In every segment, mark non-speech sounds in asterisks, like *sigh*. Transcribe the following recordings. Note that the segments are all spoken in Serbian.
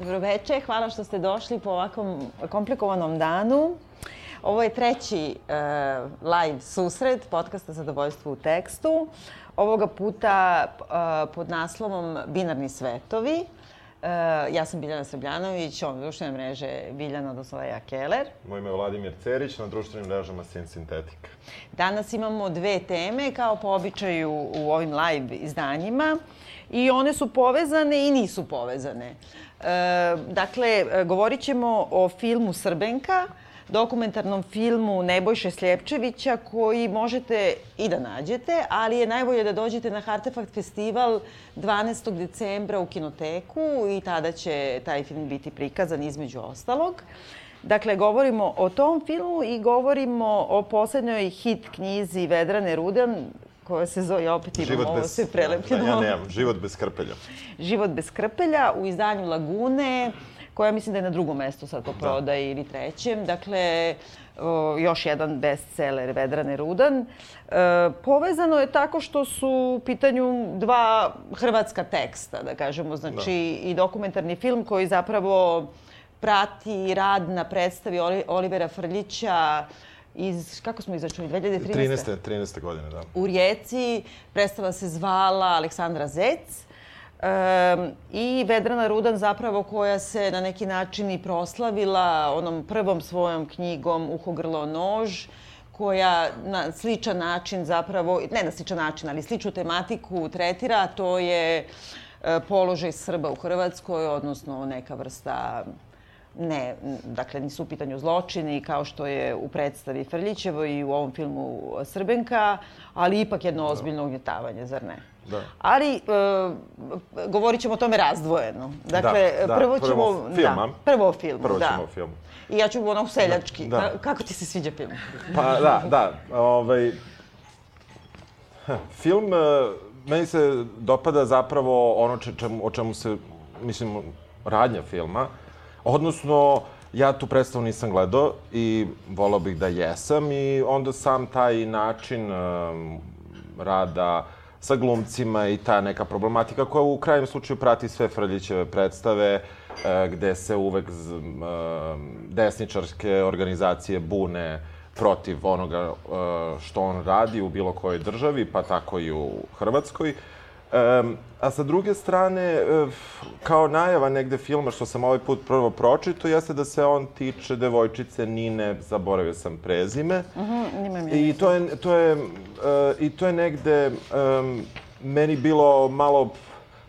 Dobroveče, hvala što ste došli po ovakvom komplikovanom danu. Ovo je treći uh, live susret podcasta Zadovoljstvo u tekstu. Ovoga puta uh, pod naslovom Binarni svetovi. Uh, ja sam Biljana Srbljanović, on društvene mreže Biljana Dosleja Keller. Moje ime je Vladimir Cerić, na društvenim mrežama Sin Sintetika. Danas imamo dve teme, kao po običaju u ovim live izdanjima. I one su povezane i nisu povezane. Uh, dakle, govorit ćemo o filmu Srbenka, dokumentarnom filmu Nebojše Sljepčevića koji možete i da nađete, ali je najbolje da dođete na Hartefakt festival 12. decembra u Kinoteku i tada će taj film biti prikazan između ostalog. Dakle, govorimo o tom filmu i govorimo o poslednjoj hit knjizi Vedrane Rudan, koja se zove, opet imam ovo bez, sve prelepljeno. Da, ja nemam, Život bez krpelja. Život bez krpelja u izdanju Lagune, koja mislim da je na drugom mestu sad po prodaji da. ili trećem. Dakle, o, još jedan bestseller Vedrane Rudan. E, povezano je tako što su u pitanju dva hrvatska teksta, da kažemo. Znači, da. i dokumentarni film koji zapravo prati rad na predstavi Olivera Frljića iz, kako smo izačuli, 2013. 13. 13. godine, da. U Rijeci. Predstava se zvala Aleksandra Zec. Um, I Vedrana Rudan zapravo koja se na neki način i proslavila onom prvom svojom knjigom Uho grlo nož, koja na sličan način zapravo, ne na sličan način, ali sličnu tematiku tretira, to je e, položaj Srba u Hrvatskoj, odnosno neka vrsta ne, dakle nisu u pitanju zločini kao što je u predstavi Frljićevo i u ovom filmu Srbenka, ali ipak jedno da. ozbiljno ugnjetavanje, zar ne? Da. Ali e, govorit ćemo o tome razdvojeno. Dakle, da, da. prvo ćemo... Prvo film, da, prvo o filmu, prvo da. ćemo o filmu. I ja ću ono seljački. Da, da. Kako ti se sviđa film? Pa da, da. Ovaj, *laughs* film, e, meni se dopada zapravo ono če, čemu, o čemu se, mislim, radnja filma. Odnosno, ja tu predstavu nisam gledao i volao bih da jesam i onda sam taj način um, rada sa glumcima i ta neka problematika koja u krajnjem slučaju prati sve Frljićeve predstave, uh, gde se uvek desničarske organizacije bune protiv onoga uh, što on radi u bilo kojoj državi, pa tako i u Hrvatskoj. Um, a sa druge strane, kao najava negde filma što sam ovaj put prvo pročito, jeste da se on tiče devojčice Nine, zaboravio sam prezime. Uh mhm, -huh, I to je, to je, uh, I to je negde um, meni bilo malo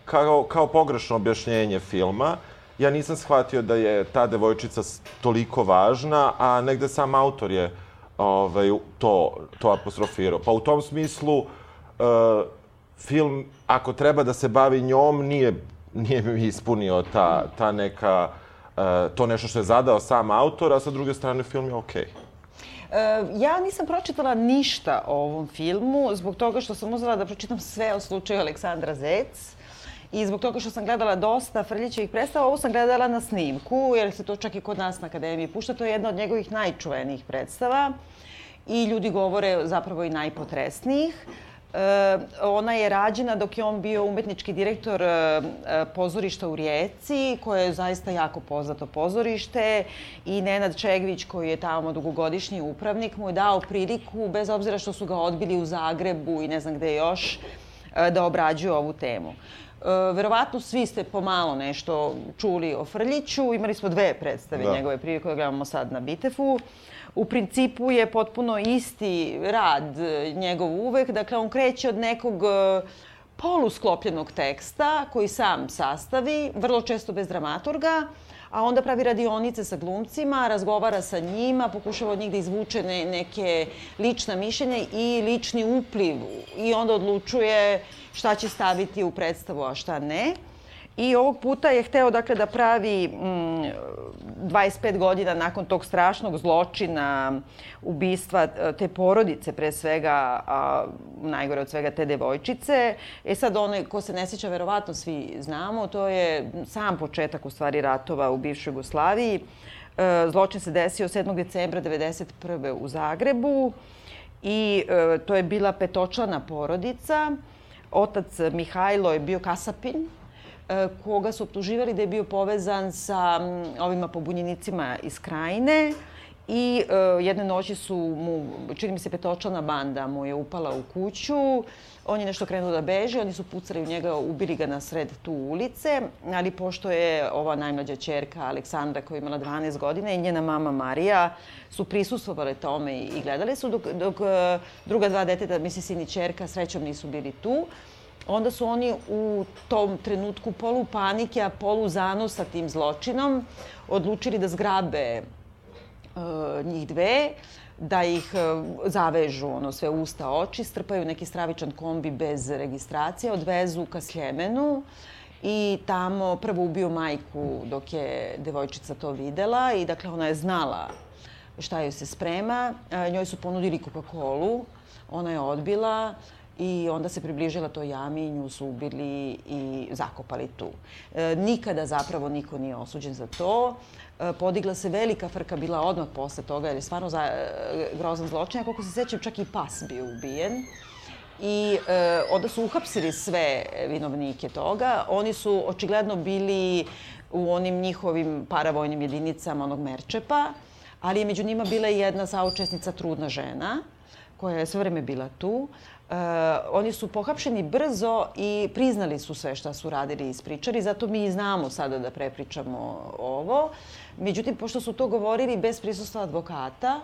kao, kao pogrešno objašnjenje filma. Ja nisam shvatio da je ta devojčica toliko važna, a negde sam autor je ovaj, to, to apostrofirao. Pa u tom smislu, uh, film, ako treba da se bavi njom, nije, nije mi ispunio ta, ta neka, uh, to nešto što je zadao sam autor, a sa druge strane film je okej. Okay. Uh, ja nisam pročitala ništa o ovom filmu, zbog toga što sam uzela da pročitam sve o slučaju Aleksandra Zec. I zbog toga što sam gledala dosta Frljićevih predstava, ovo sam gledala na snimku, jer se to čak i kod nas na Akademiji pušta. To je jedna od njegovih najčuvenijih predstava. I ljudi govore zapravo i najpotresnijih. E, ona je rađena dok je on bio umetnički direktor e, pozorišta u Rijeci, koje je zaista jako poznato pozorište i Nenad Čegović, koji je tamo dugogodišnji upravnik, mu je dao priliku, bez obzira što su ga odbili u Zagrebu i ne znam gde još, e, da obrađuje ovu temu. Verovatno svi ste pomalo nešto čuli o Frljiću. Imali smo dve predstave da. njegove prije koje gledamo sad na Bitefu u principu je potpuno isti rad e, njegov uvek. Dakle, on kreće od nekog e, polusklopljenog teksta koji sam sastavi, vrlo često bez dramaturga, a onda pravi radionice sa glumcima, razgovara sa njima, pokušava od njih da izvuče ne, neke lična mišljenja i lični upliv i onda odlučuje šta će staviti u predstavu, a šta ne. I ovog puta je hteo dakle, da pravi mm, 25 godina nakon tog strašnog zločina, ubistva e, te porodice pre svega, a najgore od svega te devojčice. E sad one, ko se ne sjeća, verovatno svi znamo, to je sam početak u stvari ratova u bivšoj Jugoslaviji. E, zločin se desio 7. decembra 1991. u Zagrebu i e, to je bila petočlana porodica. Otac Mihajlo je bio kasapin, koga su optuživali da je bio povezan sa ovima pobunjenicima iz Krajine. I uh, jedne noći su mu, čini mi se petočlana banda mu je upala u kuću, on je nešto krenuo da beže, oni su pucali u njega, ubili ga na sred tu ulice, ali pošto je ova najmlađa čerka Aleksandra koja je imala 12 godina i njena mama Marija su prisustvovale tome i gledali su, dok, dok uh, druga dva deteta, misli sin i čerka, srećom nisu bili tu. Onda su oni u tom trenutku polu panike, a polu zanosa tim zločinom odlučili da zgrabe uh, njih dve, da ih uh, zavežu ono sve usta, oči, strpaju neki stravičan kombi bez registracije, odvezu ka Sljemenu i tamo prvo ubio majku dok je devojčica to videla i dakle ona je znala šta joj se sprema. Uh, njoj su ponudili Coca-Colu, ona je odbila i onda se približila toj jami i nju su ubili i zakopali tu. E, nikada zapravo niko nije osuđen za to. E, podigla se velika frka, bila odmah posle toga, jer je stvarno za, e, grozan zločin. Koliko se sećam, čak i pas bio ubijen. I e, onda su uhapsili sve vinovnike toga. Oni su očigledno bili u onim njihovim paravojnim jedinicama onog Merčepa, ali je među njima bila i jedna saučesnica, trudna žena, koja je sve vreme bila tu. Uh, oni su pohapšeni brzo i priznali su sve šta su radili i ispričali, zato mi znamo sada da prepričamo ovo. Međutim, pošto su to govorili bez prisustva advokata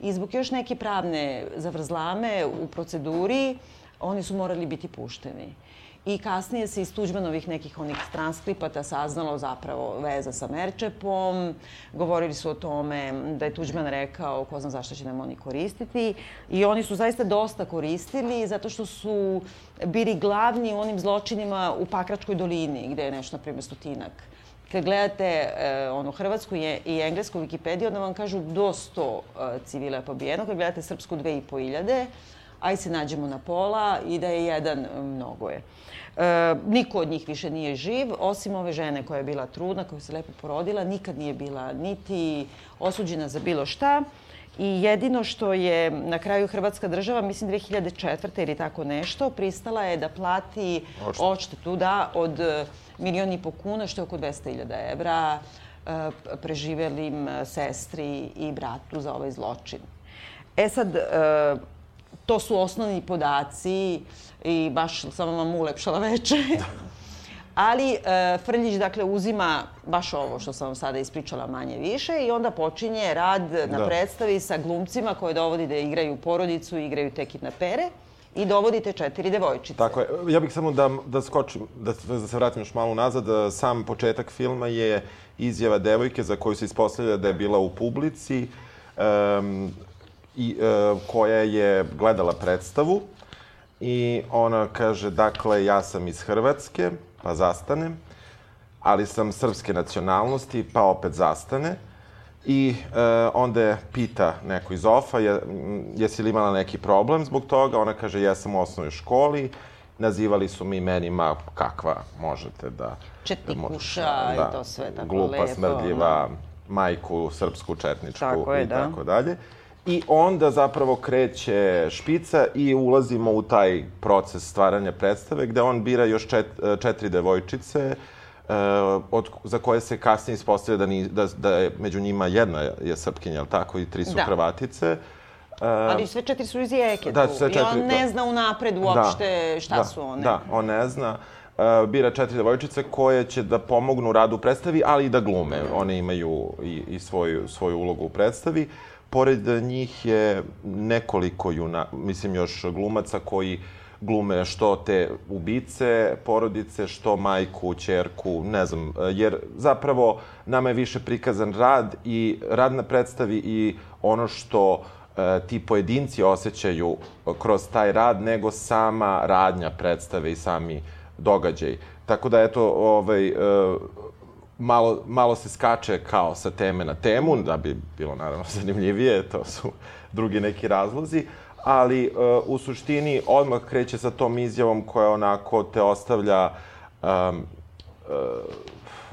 i zbog još neke pravne zavrzlame u proceduri, oni su morali biti pušteni. I kasnije se iz Tuđmanovih nekih onih transkripata saznalo zapravo veza sa Merčepom. Govorili su o tome da je Tuđman rekao ko zna zašto će nam oni koristiti. I oni su zaista dosta koristili zato što su bili glavni u onim zločinima u Pakračkoj dolini gde je nešto, na primjer, stotinak kad gledate e, ono hrvatsku i englesku Wikipediju, onda vam kažu do 100 e, civila je pobijeno. Kad gledate srpsku 2500, aj se nađemo na pola i da je jedan mnogo je. E, niko od njih više nije živ, osim ove žene koja je bila trudna, koja se lepo porodila, nikad nije bila niti osuđena za bilo šta. I jedino što je na kraju Hrvatska država, mislim 2004. ili tako nešto, pristala je da plati odštetu da, od milion i po kuna, što je oko 200.000 evra, e, preživelim sestri i bratu za ovaj zločin. E sad, e, to su osnovni podaci i baš sam vam ulepšala veče. *laughs* Ali e, Frljić, dakle, uzima baš ovo što sam vam sada ispričala manje više i onda počinje rad na da. predstavi sa glumcima koje dovodi da igraju porodicu, igraju te kidnapere i dovodite četiri devojčice. Tako je. Ja bih samo da, da skočim, da, da se vratim još malo nazad. Sam početak filma je izjava devojke za koju se ispostavlja da je bila u publici. Um, i, e, koja je gledala predstavu i ona kaže, dakle, ja sam iz Hrvatske, pa zastanem, ali sam srpske nacionalnosti, pa opet zastane. I e, onda je pita neko iz OFA, je, jesi li imala neki problem zbog toga? Ona kaže, ja sam u osnovnoj školi, nazivali su mi imenima kakva možete da... Četnikuša da, i to sve tako glupa, lepo. Glupa, smrdljiva, da. majku, srpsku, četničku tako je, i da. tako dalje. I onda zapravo kreće špica i ulazimo u taj proces stvaranja predstave gde on bira još čet, četiri devojčice uh, od, za koje se kasnije ispostavlja da, ni, da, da je među njima jedna je srpkinja, ali tako, i tri su da. Hrvatice. Uh, Ali sve četiri su iz Jeke da, sve četiri, I on ne da. zna unapred uopšte da, šta da, su one. Da, on ne zna. Uh, bira četiri devojčice koje će da pomognu radu u predstavi, ali i da glume. One imaju i, i svoju, svoju ulogu u predstavi. Uh, pored njih je nekoliko juna, mislim još glumaca koji glume što te ubice, porodice, što majku, čerku, ne znam, jer zapravo nama je više prikazan rad i rad na predstavi i ono što e, ti pojedinci osjećaju kroz taj rad nego sama radnja predstave i sami događaj. Tako da, eto, ovaj, e, malo, malo se skače kao sa teme na temu, da bi bilo naravno *laughs* zanimljivije, to su drugi neki razlozi, ali uh, u suštini odmah kreće sa tom izjavom koja onako te ostavlja um, uh,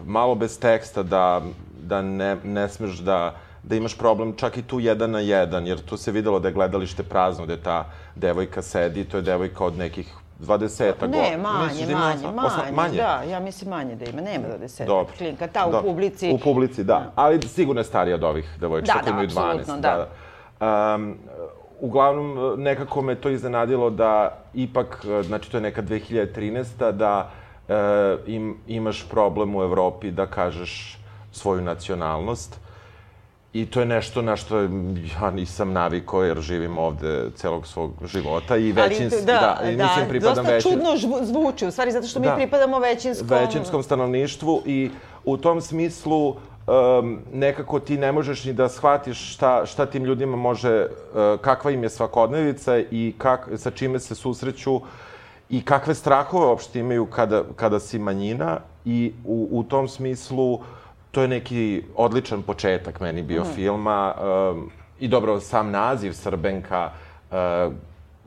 malo bez teksta da, da ne, ne smeš da, da imaš problem čak i tu jedan na jedan, jer tu se videlo da je gledalište prazno, da je ta devojka sedi, to je devojka od nekih 20 godina. Ne, manje, Misliš da manje, osam- manje, osam- manje? Da, ja mislim manje da ima, nema 20 Dobro. klinka. Ta u Dobro. publici. U publici, da. Ali sigurno je starija od ovih devojčica Da, koji da, imaju 12. apsolutno, da. da. Um, uglavnom, nekako me to iznenadilo da ipak, znači to je neka 2013. da e, im, imaš problem u Evropi da kažeš svoju nacionalnost. I to je nešto na što ja nisam navikao jer živim ovde celog svog života i većinski, da, i mislim pripadam dosta većin, čudno zvuči, u stvari, zato što mi Da. pripadamo većinskom... većinskom stanovništvu i u tom smislu um, nekako ti ne možeš ni da shvatiš šta, šta tim ljudima može, uh, kakva im je svakodnevica i kak, sa čime se susreću i kakve strahove uopšte imaju kada, kada si manjina i u, u tom smislu to je neki odličan početak meni bio Mhm. filma um, i dobro, sam naziv Srbenka uh,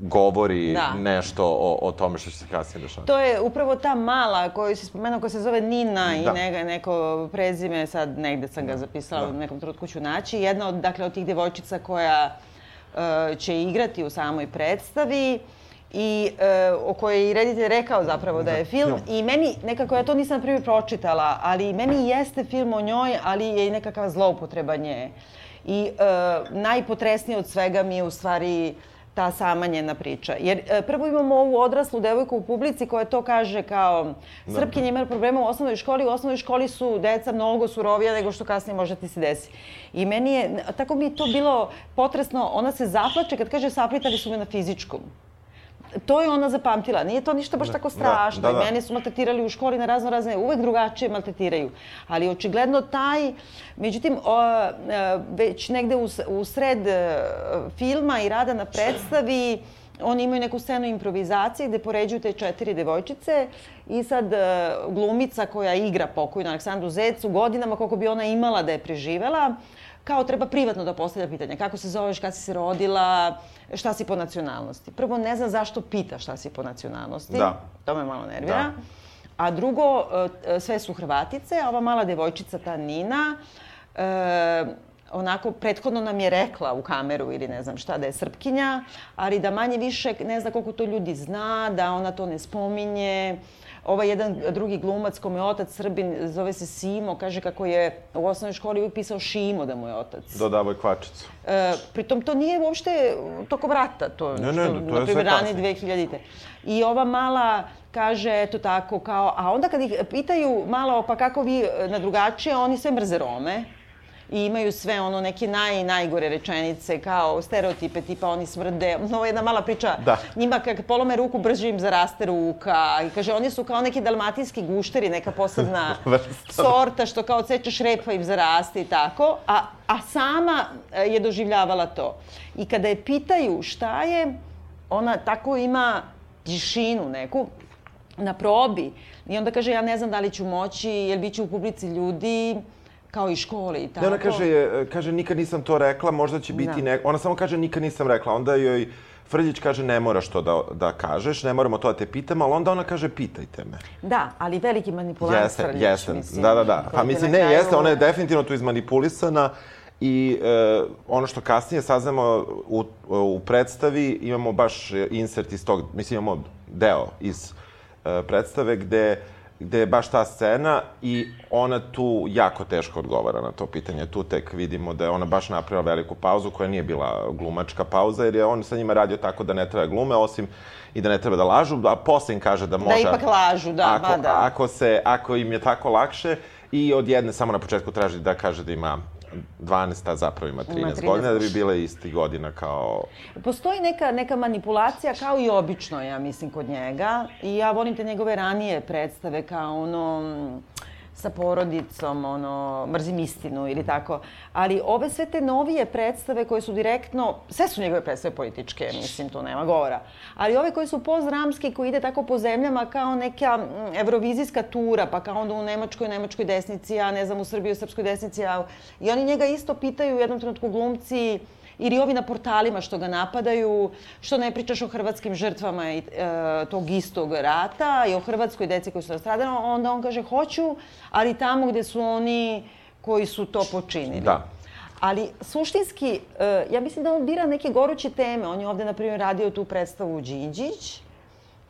govori Da. nešto o, o tome što će se kasnije dešavati. To je upravo ta mala koju si spomenuo, koja se zove Nina i Da. neka, neko prezime, sad negde sam ga zapisala, u nekom trenutku ću naći. Jedna od, dakle, od tih devojčica koja e, će igrati u samoj predstavi i e, o kojoj je i reditelj rekao zapravo da je film. I meni, nekako, ja to nisam na primjer pročitala, ali meni jeste film o njoj, ali je i nekakva zloupotreba nje. I e, najpotresnije od svega mi je u stvari ta sama njena priča. Jer e, prvo imamo ovu odraslu devojku u publici koja to kaže kao Srpkinja ima problema u osnovnoj školi, u osnovnoj školi su deca mnogo surovija nego što kasnije može ti se desi. I meni je, tako mi je to bilo potresno, ona se zaplače kad kaže saplitali su me na fizičkom. To je ona zapamtila. Nije to ništa baš tako strašno. da, da. I mene su maltretirali u školi na razno razne, uvek drugačije maltretiraju. Ali očigledno taj, međutim, o, e, već negde u, u sred e, filma i rada na predstavi, oni imaju neku scenu improvizacije gde poređuju te četiri devojčice i sad e, glumica koja igra pokojnu Aleksandru Zecu godinama koliko bi ona imala da je preživela, kao treba privatno da postavlja pitanja. Kako se zoveš, kada si se rodila, šta si po nacionalnosti. Prvo, ne zna zašto pita šta si po nacionalnosti. Da. To me malo nervira. Da. A drugo, e, sve su Hrvatice, a ova mala devojčica, ta Nina, e, onako, prethodno nam je rekla u kameru ili ne znam šta, da je Srpkinja, ali da manje više ne zna koliko to ljudi zna, da ona to ne spominje. Ovaj jedan drugi glumac kome je otac Srbin, zove se Simo, kaže kako je u osnovnoj školi uvijek pisao Šimo da mu je otac. Dodavoj kvačicu. E, pritom to nije uopšte tokom rata, to, Ne, ne, što, to na primjer, rani kasnije. 2000-te. I ova mala kaže, eto tako, kao, a onda kad ih pitaju malo, pa kako vi na drugačije, oni sve mrze Rome i imaju sve ono neke naj, najgore rečenice kao stereotipe tipa oni smrde. Ovo je jedna mala priča. Da. Njima kad polome ruku brže im zaraste ruka i kaže oni su kao neki dalmatinski gušteri, neka posebna *laughs* sorta što kao odsečeš repa im zaraste i tako, a, a sama e, je doživljavala to. I kada je pitaju šta je, ona tako ima tišinu neku na probi i onda kaže ja ne znam da li ću moći, jer bit će u publici ljudi kao i škole i tako. Ne, ona kaže, je, kaže, nikad nisam to rekla, možda će biti Da. ne... Ona samo kaže, nikad nisam rekla. Onda joj Frljić kaže, ne moraš to da, da kažeš, ne moramo to da te pitamo, ali onda ona kaže, pitajte me. Da, ali veliki manipulant Jeste, Frljić, jeste. mislim. Da, da, da. Pa mislim, ne, kraju- jeste, ona je definitivno tu izmanipulisana i e, ono što kasnije saznamo u, u predstavi, imamo baš insert iz tog, mislim, imamo deo iz e, predstave gde gde je baš ta scena i ona tu jako teško odgovara na to pitanje. Tu tek vidimo da je ona baš napravila veliku pauzu koja nije bila glumačka pauza jer je on sa njima radio tako da ne treba glume osim i da ne treba da lažu, a posle im kaže da može... ipak lažu, da, ako, ma da. Ako, se, ako im je tako lakše i od jedne samo na početku traži da kaže da ima 12, a zapravo ima 13, Ima 13 godina, da bi bile isti godina kao... Postoji neka, neka manipulacija kao i obično, ja mislim, kod njega. I ja volim te njegove ranije predstave kao ono sa porodicom, ono, mrzim istinu ili tako. Ali ove sve te novije predstave koje su direktno, sve su njegove predstave političke, mislim, tu nema govora. Ali ove koje su postdramske, koji ide tako po zemljama kao neka evrovizijska tura, pa kao onda u Nemačkoj, Nemačkoj desnici, a ne znam, u Srbiji, u Srpskoj desnici, a... I oni njega isto pitaju u jednom trenutku glumci, ili ovi na portalima što ga napadaju, što ne pričaš o hrvatskim žrtvama i, e, tog istog rata i o hrvatskoj deci koji su nastradali, onda on kaže hoću, ali tamo gde su oni koji su to počinili. Da. Ali suštinski, e, ja mislim da on bira neke goruće teme. On je ovde, na primjer, radio tu predstavu Đinđić,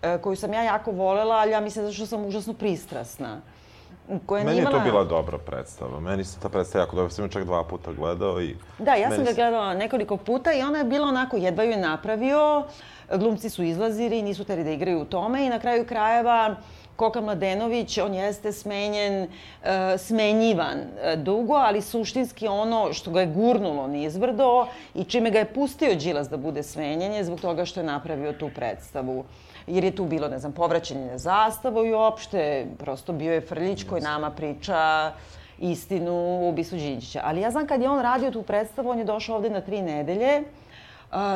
e, koju sam ja jako volela, ali ja mislim da što sam užasno pristrasna. Koja Meni imala... je to bila dobra predstava. Meni se ta predstava jako dobra. Sam čak dva puta gledao i... Da, ja sam ga gledala nekoliko puta i ona je bila onako, jedva ju je napravio. Glumci su izlazili, nisu teri da igraju u tome i na kraju krajeva Koka Mladenović, on jeste smenjen, e, smenjivan e, dugo, ali suštinski ono što ga je gurnulo nizbrdo i čime ga je pustio Đilas da bude smenjen je zbog toga što je napravio tu predstavu jer je tu bilo, ne znam, povraćanje na zastavu i uopšte, prosto bio je Frljić koji nama priča istinu u ubistvu Đinđića. Ali ja znam kad je on radio tu predstavu, on je došao ovde na tri nedelje,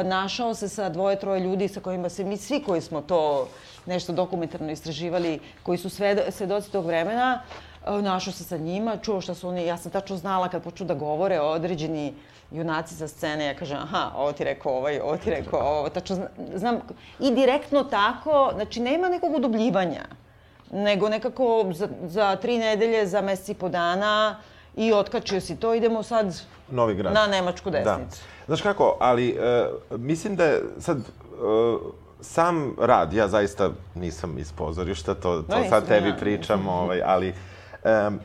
našao se sa dvoje, troje ljudi sa kojima se mi svi koji smo to nešto dokumentarno istraživali, koji su svedoci tog vremena, našao se sa njima, čuo šta su oni, ja sam tačno znala kad počnu da govore o određeni junaci sa scene, ja kažem, aha, ovo ti rekao ovaj, ovo ti rekao ovo, tačno znam, i direktno tako, znači nema nekog udubljivanja, nego nekako za, za tri nedelje, za meseci i po dana i otkačio si to, idemo sad Novi grad. na Nemačku da. desnicu. Da. Znaš kako, ali uh, mislim da je sad uh, sam rad, ja zaista nisam iz pozorišta, to, to no, sad tebi ja. pričam, ovaj, ali um,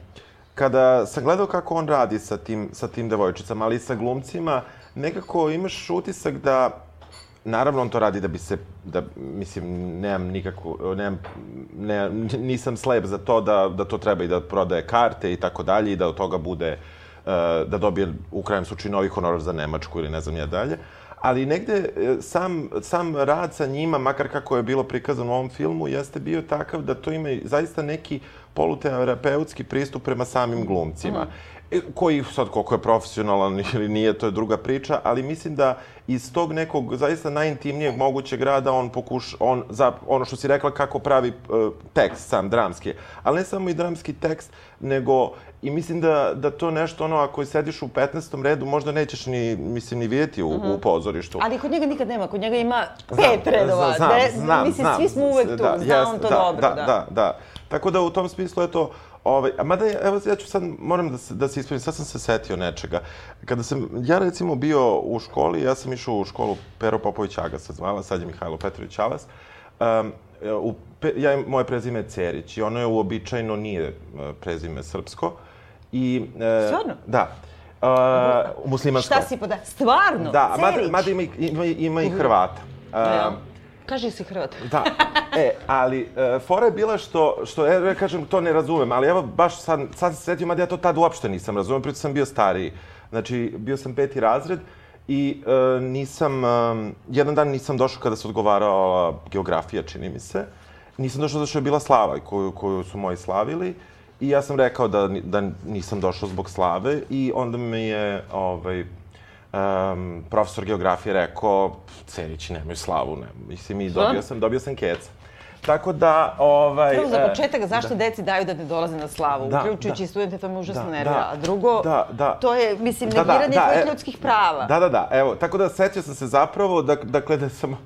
kada sam gledao kako on radi sa tim, sa tim devojčicama, ali i sa glumcima, nekako imaš utisak da Naravno, on to radi da bi se, da, mislim, nemam nikakvu, nemam, ne, nisam slep za to da, da to treba i da prodaje karte i tako dalje i da od toga bude, uh, da dobije u krajem slučaju novi honorar za Nemačku ili ne znam ja dalje. Ali negde e, sam, sam rad sa njima, makar kako je bilo prikazano u ovom filmu, jeste bio takav da to ima zaista neki poluterapeutski pristup prema samim glumcima. Mm. Koji sad koliko je profesionalan *laughs* ili nije, to je druga priča, ali mislim da iz tog nekog zaista najintimnijeg mogućeg rada on pokuša, on za ono što si rekla kako pravi uh, tekst sam dramski, ali ne samo i dramski tekst, nego i mislim da, da to nešto ono ako sediš u 15. redu možda nećeš ni mislim ni vidjeti u, mm -hmm. u pozorištu. Ali kod njega nikad nema, kod njega ima pet znam, redova. Znam, znam, mislim znam, svi smo uvek tu, da, zna on to da, dobro, da. Da, da, da. Tako da u tom smislu je to Ovaj, a mada, evo, ja ću sad, moram da se, da se ispravim, sad sam se setio nečega. Kada sam, ja recimo bio u školi, ja sam išao u školu Pero Popović Aga se zvala, sad je Mihajlo Petrović Alas. Um, u, ja, moje prezime je Cerić i ono je uobičajeno nije e, prezime srpsko. I, e, Stvarno? Da. Uh, muslimansko. Šta si poda... Stvarno? Da, Cerić? mada, mada ima, ima, ima i Hrvata. Uh, Kaži si Hrvat. da. E, ali, e, fora je bila što, što, e, ja kažem, to ne razumem, ali evo, baš sad, sad se setio, mada ja to tad uopšte nisam razumem, prito sam bio stariji. Znači, bio sam peti razred i e, nisam, e, jedan dan nisam došao kada se odgovarala geografija, čini mi se. Nisam došao zato što je bila slava koju, koju su moji slavili. I ja sam rekao da, da nisam došao zbog slave i onda mi je ovaj, um, profesor geografije rekao, Cerić nemaju slavu, ne. Mislim, i dobio sam, dobio sam keca. Tako da, ovaj... Prvo, za e, početak, zašto da. deci daju da ne dolaze na slavu? Da, Uključujući da, studente, to me užasno da, nervira. Da, A drugo, da, da, to je, mislim, da, da negiranje da, da, e, ljudskih prava. Da, da, da. Evo, tako da sećao sam se zapravo, da, dakle, da sam,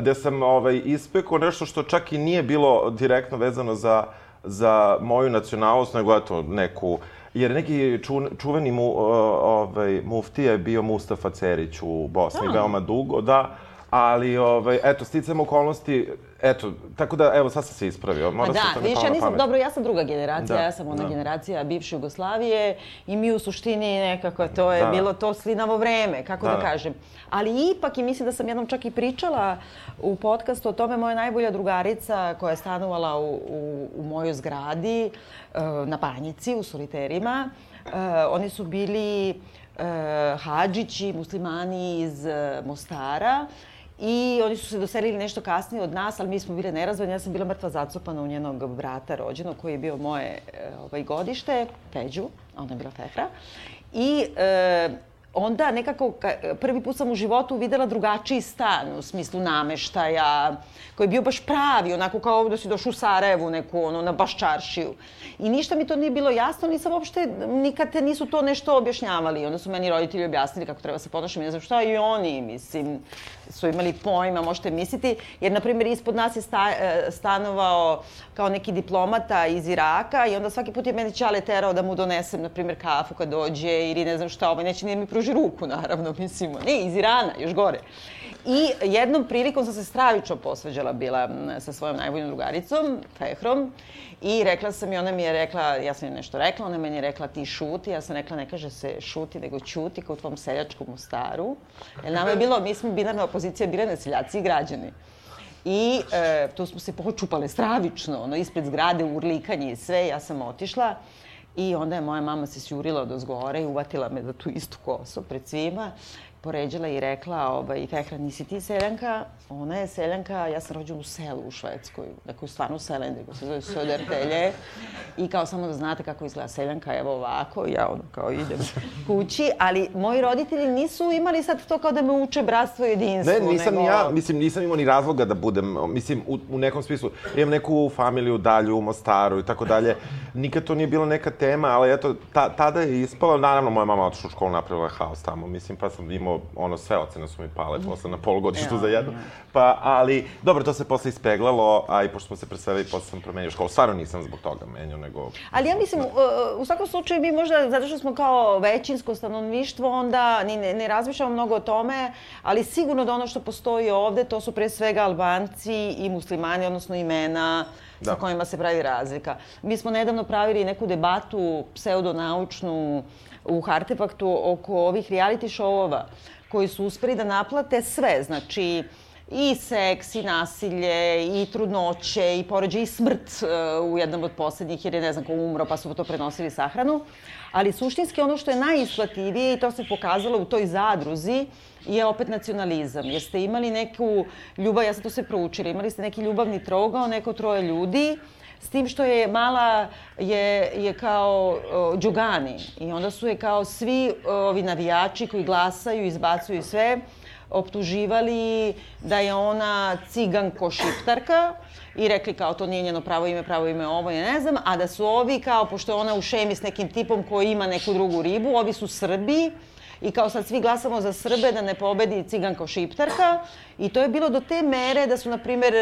da sam ovaj, ispekao nešto što čak i nije bilo direktno vezano za, za moju nacionalnost, nego eto, neku Jer neki ču, čuveni mu, ovaj, muftija je bio Mustafa Cerić u Bosni, no. veoma dugo, da. Ali, ovaj, eto, sticam okolnosti, eto, tako da, evo, sad sam se ispravio. Mora da, vidiš, ja nisam, pamet. dobro, ja sam druga generacija, da, ja sam ona da. generacija bivše Jugoslavije i mi u suštini nekako, to je da. bilo to slinavo vreme, kako da. da kažem. Ali ipak, i mislim da sam jednom čak i pričala u podcastu o tome, moja najbolja drugarica koja je stanovala u, u, u mojoj zgradi, eh, na Banjici, u Soliterima, eh, oni su bili eh, hađići, muslimani iz Mostara, I oni su se doselili nešto kasnije od nas, ali mi smo bile nerazvojne. Ja sam bila mrtva zacopana u njenog brata rođenog, koji je bio moje ovaj, godište, Peđu, ona je bila Fefra. I e, onda nekako prvi put sam u životu videla drugačiji stan u smislu nameštaja, koji je bio baš pravi, onako kao da si došao u Sarajevu neku, ono, na baš čaršiju. I ništa mi to nije bilo jasno, nisam uopšte, nikad te nisu to nešto objašnjavali. Onda su meni roditelji objasnili kako treba se ponašati, ne znam šta, i oni, mislim, su imali pojma, možete misliti. Jer, na primjer, ispod nas je sta, e, stanovao kao neki diplomata iz Iraka i onda svaki put je meni Čale terao da mu donesem, na primjer, kafu kad dođe ili ne znam šta, ovaj neće nije mi pruži ruku, naravno, mislim, ne, iz Irana, još gore. I jednom prilikom sam se stravično posveđala bila sa svojom najboljom drugaricom, Fehrom, i rekla sam i ona mi je rekla, ja sam joj nešto rekla, ona meni je rekla ti šuti, ja sam rekla ne kaže se šuti, nego ćuti kao u tvom seljačkom Mostaru. Jer nama je bilo, mi smo binarna opozicija, bile seljaci i građani. I e, tu smo se počupale stravično, ono, ispred zgrade, urlikanje i sve, ja sam otišla. I onda je moja mama se sjurila od ozgore i uvatila me za tu istu kosu pred svima poređala i rekla, ovaj, Fehra, nisi ti seljanka? Ona je seljanka, ja sam rođena u selu u Švedskoj, dakle stvarno nego se zove Södertelje. I kao samo da znate kako izgleda seljanka, evo ovako, ja ono kao idem kući, ali moji roditelji nisu imali sad to kao da me uče bratstvo i jedinstvo. Ne, nisam nego... ja, mislim, nisam imao ni razloga da budem, mislim, u, u nekom smislu, imam neku familiju dalju u Mostaru i tako dalje. Nikad to nije bila neka tema, ali eto, ta, tada je ispalo, naravno, moja mama otišla u školu, napravila haos tamo, mislim, pa sam imao ono, sve ocene su mi pale posle na polugodištu ja, za jedno. Pa, ali, dobro, to se posle ispeglalo, a i pošto smo se preselili, posle sam promenio školu. Stvarno nisam zbog toga menio, nego... Ali ja mislim, u svakom slučaju mi možda, zato što smo kao većinsko stanovništvo, onda ni, ne, ne razmišljamo mnogo o tome, ali sigurno da ono što postoji ovde, to su pre svega Albanci i muslimani, odnosno imena, da. sa kojima se pravi razlika. Mi smo nedavno pravili neku debatu pseudonaučnu u Hartefaktu oko ovih reality showova koji su uspeli da naplate sve, znači i seks, i nasilje, i trudnoće, i poređe, i smrt uh, u jednom od poslednjih, jer je ne znam ko umro, pa su to prenosili sahranu. Ali suštinski ono što je najisplativije, i to se pokazalo u toj zadruzi, je opet nacionalizam. Jer ste imali neku ljubav, ja sam to sve proučila, imali ste neki ljubavni trogao, neko troje ljudi, S tim što je mala je, je kao uh, džugani i onda su je kao svi uh, ovi navijači koji glasaju, izbacuju sve, optuživali da je ona ciganko šiptarka i rekli kao to nije njeno pravo ime, pravo ime ovo je ne znam, a da su ovi kao, pošto je ona u šemi s nekim tipom koji ima neku drugu ribu, ovi su Srbi i kao sad svi glasamo za Srbe da ne pobedi ciganko šiptarka. I to je bilo do te mere da su, na primer,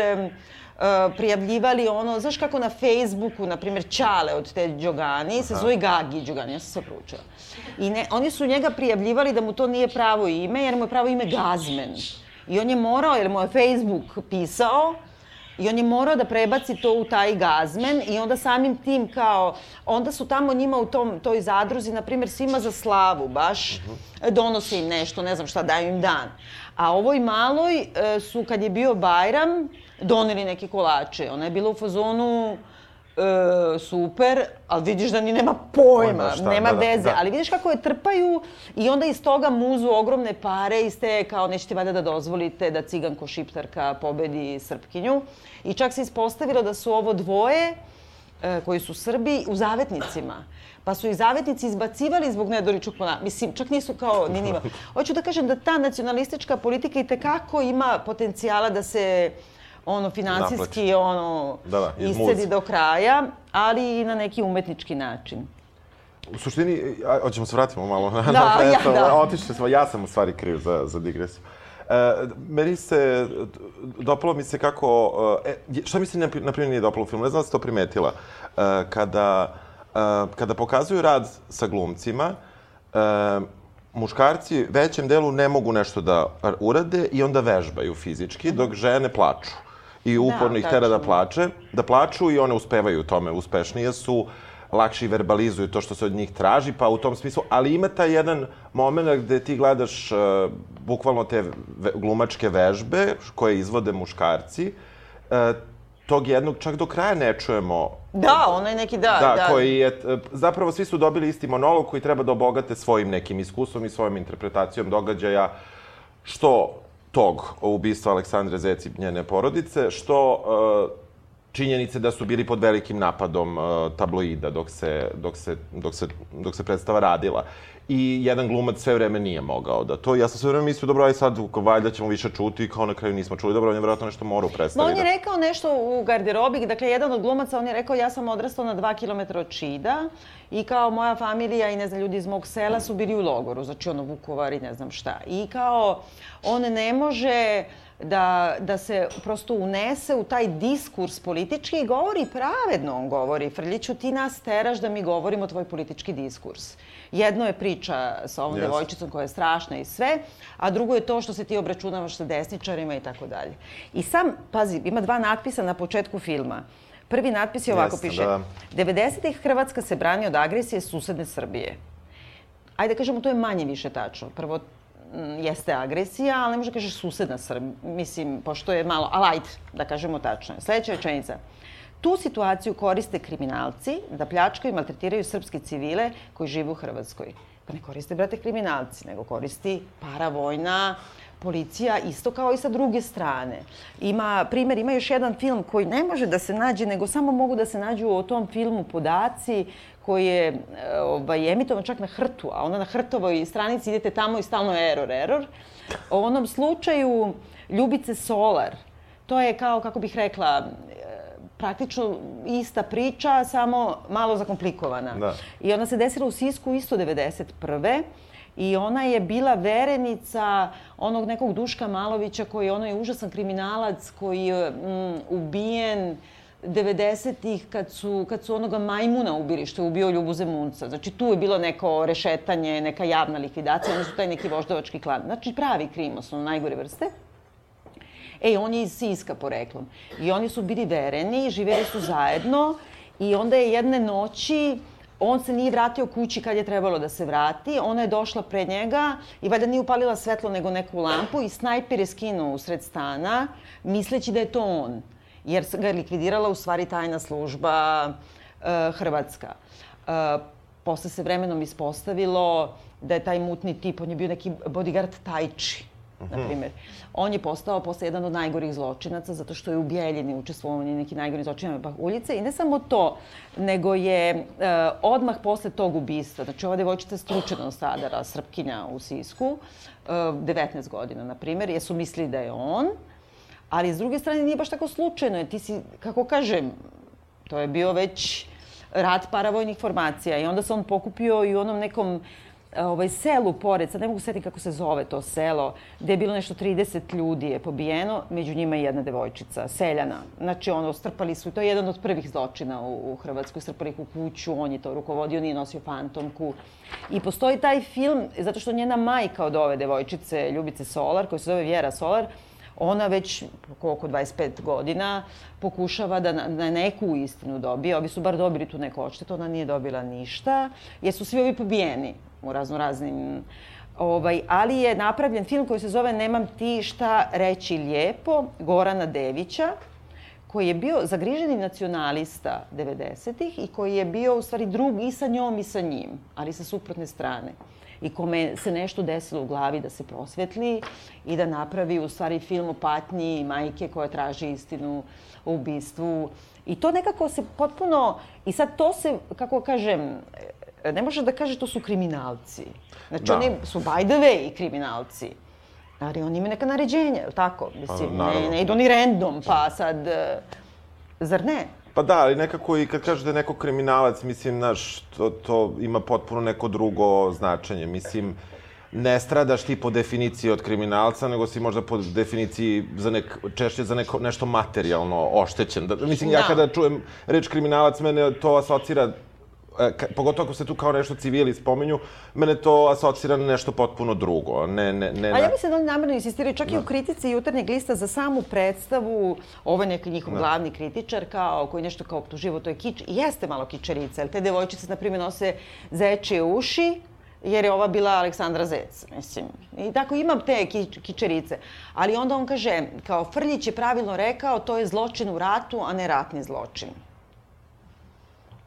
Uh, prijavljivali ono, znaš kako na Facebooku, na primjer, Čale od te Đogani, se zove Gagi Đogani, ja sam sve proučila. I ne, oni su njega prijavljivali da mu to nije pravo ime, jer mu je pravo ime Gazmen. I on je morao, jer mu je Facebook pisao, I on je morao da prebaci to u taj gazmen i onda samim tim kao, onda su tamo njima u tom, toj zadruzi, na primjer, svima za slavu baš, uh -huh. donose im nešto, ne znam šta, daju im dan. A ovoj maloj e, su, kad je bio Bajram, doneli neke kolače. Ona je bila u fazonu e, super, ali vidiš da ni nema pojma, šta, nema da, da, veze. Da. Ali vidiš kako je trpaju i onda iz toga muzu ogromne pare iz te, kao nećete valjda da dozvolite da ciganko šiptarka pobedi Srpkinju. I čak se ispostavilo da su ovo dvoje e, koji su Srbi u zavetnicima. Pa su ih zavetnici izbacivali zbog nedoričnog ponašanja. Mislim, čak nisu kao ni nima. *laughs* Hoću da kažem da ta nacionalistička politika i tekako ima potencijala da se ono finansijski ono da, da, iscedi do kraja, ali i na neki umetnički način. U suštini, a, hoćemo se vratimo malo na, da, na predstavu. Ja, da. Otišli smo, ja sam u stvari kriv za, za digresiju. E, meni se, dopalo mi se kako, e, šta mi se na, na primjer nije dopalo u filmu, ne znam da ste to primetila, e, kada, e, kada pokazuju rad sa glumcima, e, muškarci većem delu ne mogu nešto da urade i onda vežbaju fizički, dok žene plaču i uporno da, ih tera da plače, da plaču i one uspevaju u tome, uspešnije su, lakše verbalizuju to što se od njih traži, pa u tom smislu, ali ima taj jedan moment gde ti gledaš uh, bukvalno te ve, glumačke vežbe koje izvode muškarci, uh, tog jednog čak do kraja ne čujemo. Da, onaj neki da, da. Da, koji je, e, zapravo svi su dobili isti monolog koji treba da obogate svojim nekim iskustvom i svojom interpretacijom događaja, što tog ubistva Aleksandre Zec i njene porodice, što uh, činjenice da su bili pod velikim napadom uh, tabloida dok se, dok, se, dok, se, dok se predstava radila. I jedan glumac sve vreme nije mogao da to. Ja sam sve vreme mislio, dobro, aj sad, valjda ćemo više čuti, kao na kraju nismo čuli. Dobro, on je vjerojatno nešto mora u predstavi. Ma on je da... rekao nešto u garderobi, dakle, jedan od glumaca, on je rekao, ja sam odrastao na dva kilometra od Čida i kao moja familija i, ne znam, ljudi iz mog sela su bili u logoru, znači ono, Vukovar i ne znam šta. I kao, on ne može da, da se prosto unese u taj diskurs politički i govori pravedno on govori. Frljiću, ti nas teraš da mi govorimo tvoj politički diskurs. Jedno je priča sa ovom yes. devojčicom koja je strašna i sve, a drugo je to što se ti obračunavaš sa desničarima i tako dalje. I sam, pazi, ima dva natpisa na početku filma. Prvi natpis je ovako, Jeste, piše, da. 90-ih Hrvatska se brani od agresije susedne Srbije. Ajde kažemo, to je manje više tačno. Prvo, jeste agresija, ali ne može da kažeš susedna Srbija. Mislim, pošto je malo, ali ajde, da kažemo tačno. Sledeća rečenica. Tu situaciju koriste kriminalci da pljačkaju i maltretiraju srpske civile koji žive u Hrvatskoj. Pa ne koriste, brate, kriminalci, nego koristi paravojna policija isto kao i sa druge strane. Ima, primer, ima još jedan film koji ne može da se nađe, nego samo mogu da se nađu o tom filmu podaci koji je e, ovaj, emitovan čak na hrtu, a onda na hrtovoj stranici idete tamo i stalno error, error. O onom slučaju Ljubice Solar, to je kao, kako bih rekla, praktično ista priča, samo malo zakomplikovana. Da. I ona se desila u Sisku isto 91. I ona je bila verenica onog nekog Duška Malovića koji ono je užasan kriminalac koji je mm, ubijen 90-ih kad su, kad su onoga majmuna ubili što je ubio Ljubu Zemunca. Znači tu je bilo neko rešetanje, neka javna likvidacija, oni su taj neki voždovački klan. Znači pravi krimos, ono najgore vrste. E, on je iz Siska poreklom. I oni su bili vereni, živeli su zajedno i onda je jedne noći on se nije vratio kući kad je trebalo da se vrati, ona je došla pred njega i valjda nije upalila svetlo nego neku lampu i snajper je skinuo usred stana, misleći da je to on, jer ga je likvidirala u stvari tajna služba uh, Hrvatska. Uh, posle se vremenom ispostavilo da je taj mutni tip, on je bio neki bodyguard Tajči na mhm. primjer. On je postao posle jedan od najgorih zločinaca zato što je u Bijeljini učestvovao u neki najgori zločinama Pahuljice i ne samo to, nego je uh, odmah posle tog ubistva, znači ova devojčica stručeno stradara, Srpkinja u Sisku, e, 19 godina, na primjer, jesu mislili da je on, ali s druge strane nije baš tako slučajno, jer ti si, kako kažem, to je bio već rat paravojnih formacija i onda se on pokupio i u onom nekom uh, ovaj, selu pored, sad ne mogu setiti kako se zove to selo, gde je bilo nešto 30 ljudi je pobijeno, među njima i jedna devojčica, seljana. Znači, ono, strpali su, to je jedan od prvih zločina u, u Hrvatskoj, strpali ih u kuću, on je to rukovodio, nije nosio fantomku. I postoji taj film, zato što njena majka od ove devojčice, Ljubice Solar, koja se zove Vjera Solar, ona već oko 25 godina pokušava da na, neku istinu dobije. Ovi su bar dobili tu neku odštetu, ona nije dobila ništa, jer su svi ovi pobijeni u razno raznim Ovaj, ali je napravljen film koji se zove Nemam ti šta reći lijepo, Gorana Devića, koji je bio zagriženi nacionalista 90-ih i koji je bio u stvari drug i sa njom i sa njim, ali sa suprotne strane. I kome se nešto desilo u glavi da se prosvetli i da napravi u stvari film o patnji majke koja traži istinu o ubistvu. I to nekako se potpuno... I sad to se, kako kažem, ne može da kaže to su kriminalci. Znači, da. oni su by the way kriminalci. Ali oni imaju neka naređenja, je tako? Mislim, pa, ne, ne idu ni random, pa sad... E, zar ne? Pa da, ali nekako i kad kažeš da je neko kriminalac, mislim, znaš, to, to ima potpuno neko drugo značenje. Mislim, ne stradaš ti po definiciji od kriminalca, nego si možda po definiciji za nek, češće za neko, nešto materijalno oštećen. Da, mislim, da. ja kada čujem reč kriminalac, mene to asocira E, ka, pogotovo ako se tu kao nešto civili spominju, mene to asocira na nešto potpuno drugo. Ne, ne, ne, A ja mislim da oni namjerno insistiraju čak da. i u da. kritici jutarnjeg lista za samu predstavu, ovo je neki njihov da. glavni kritičar, kao, koji nešto kao optuživo, to je kič, i jeste malo kičerica, jer te devojčice, na primjer, nose zečije uši, jer je ova bila Aleksandra Zec, mislim. I tako imam te ki, kičerice. Ali onda on kaže, kao Frljić je pravilno rekao, to je zločin u ratu, a ne ratni zločin.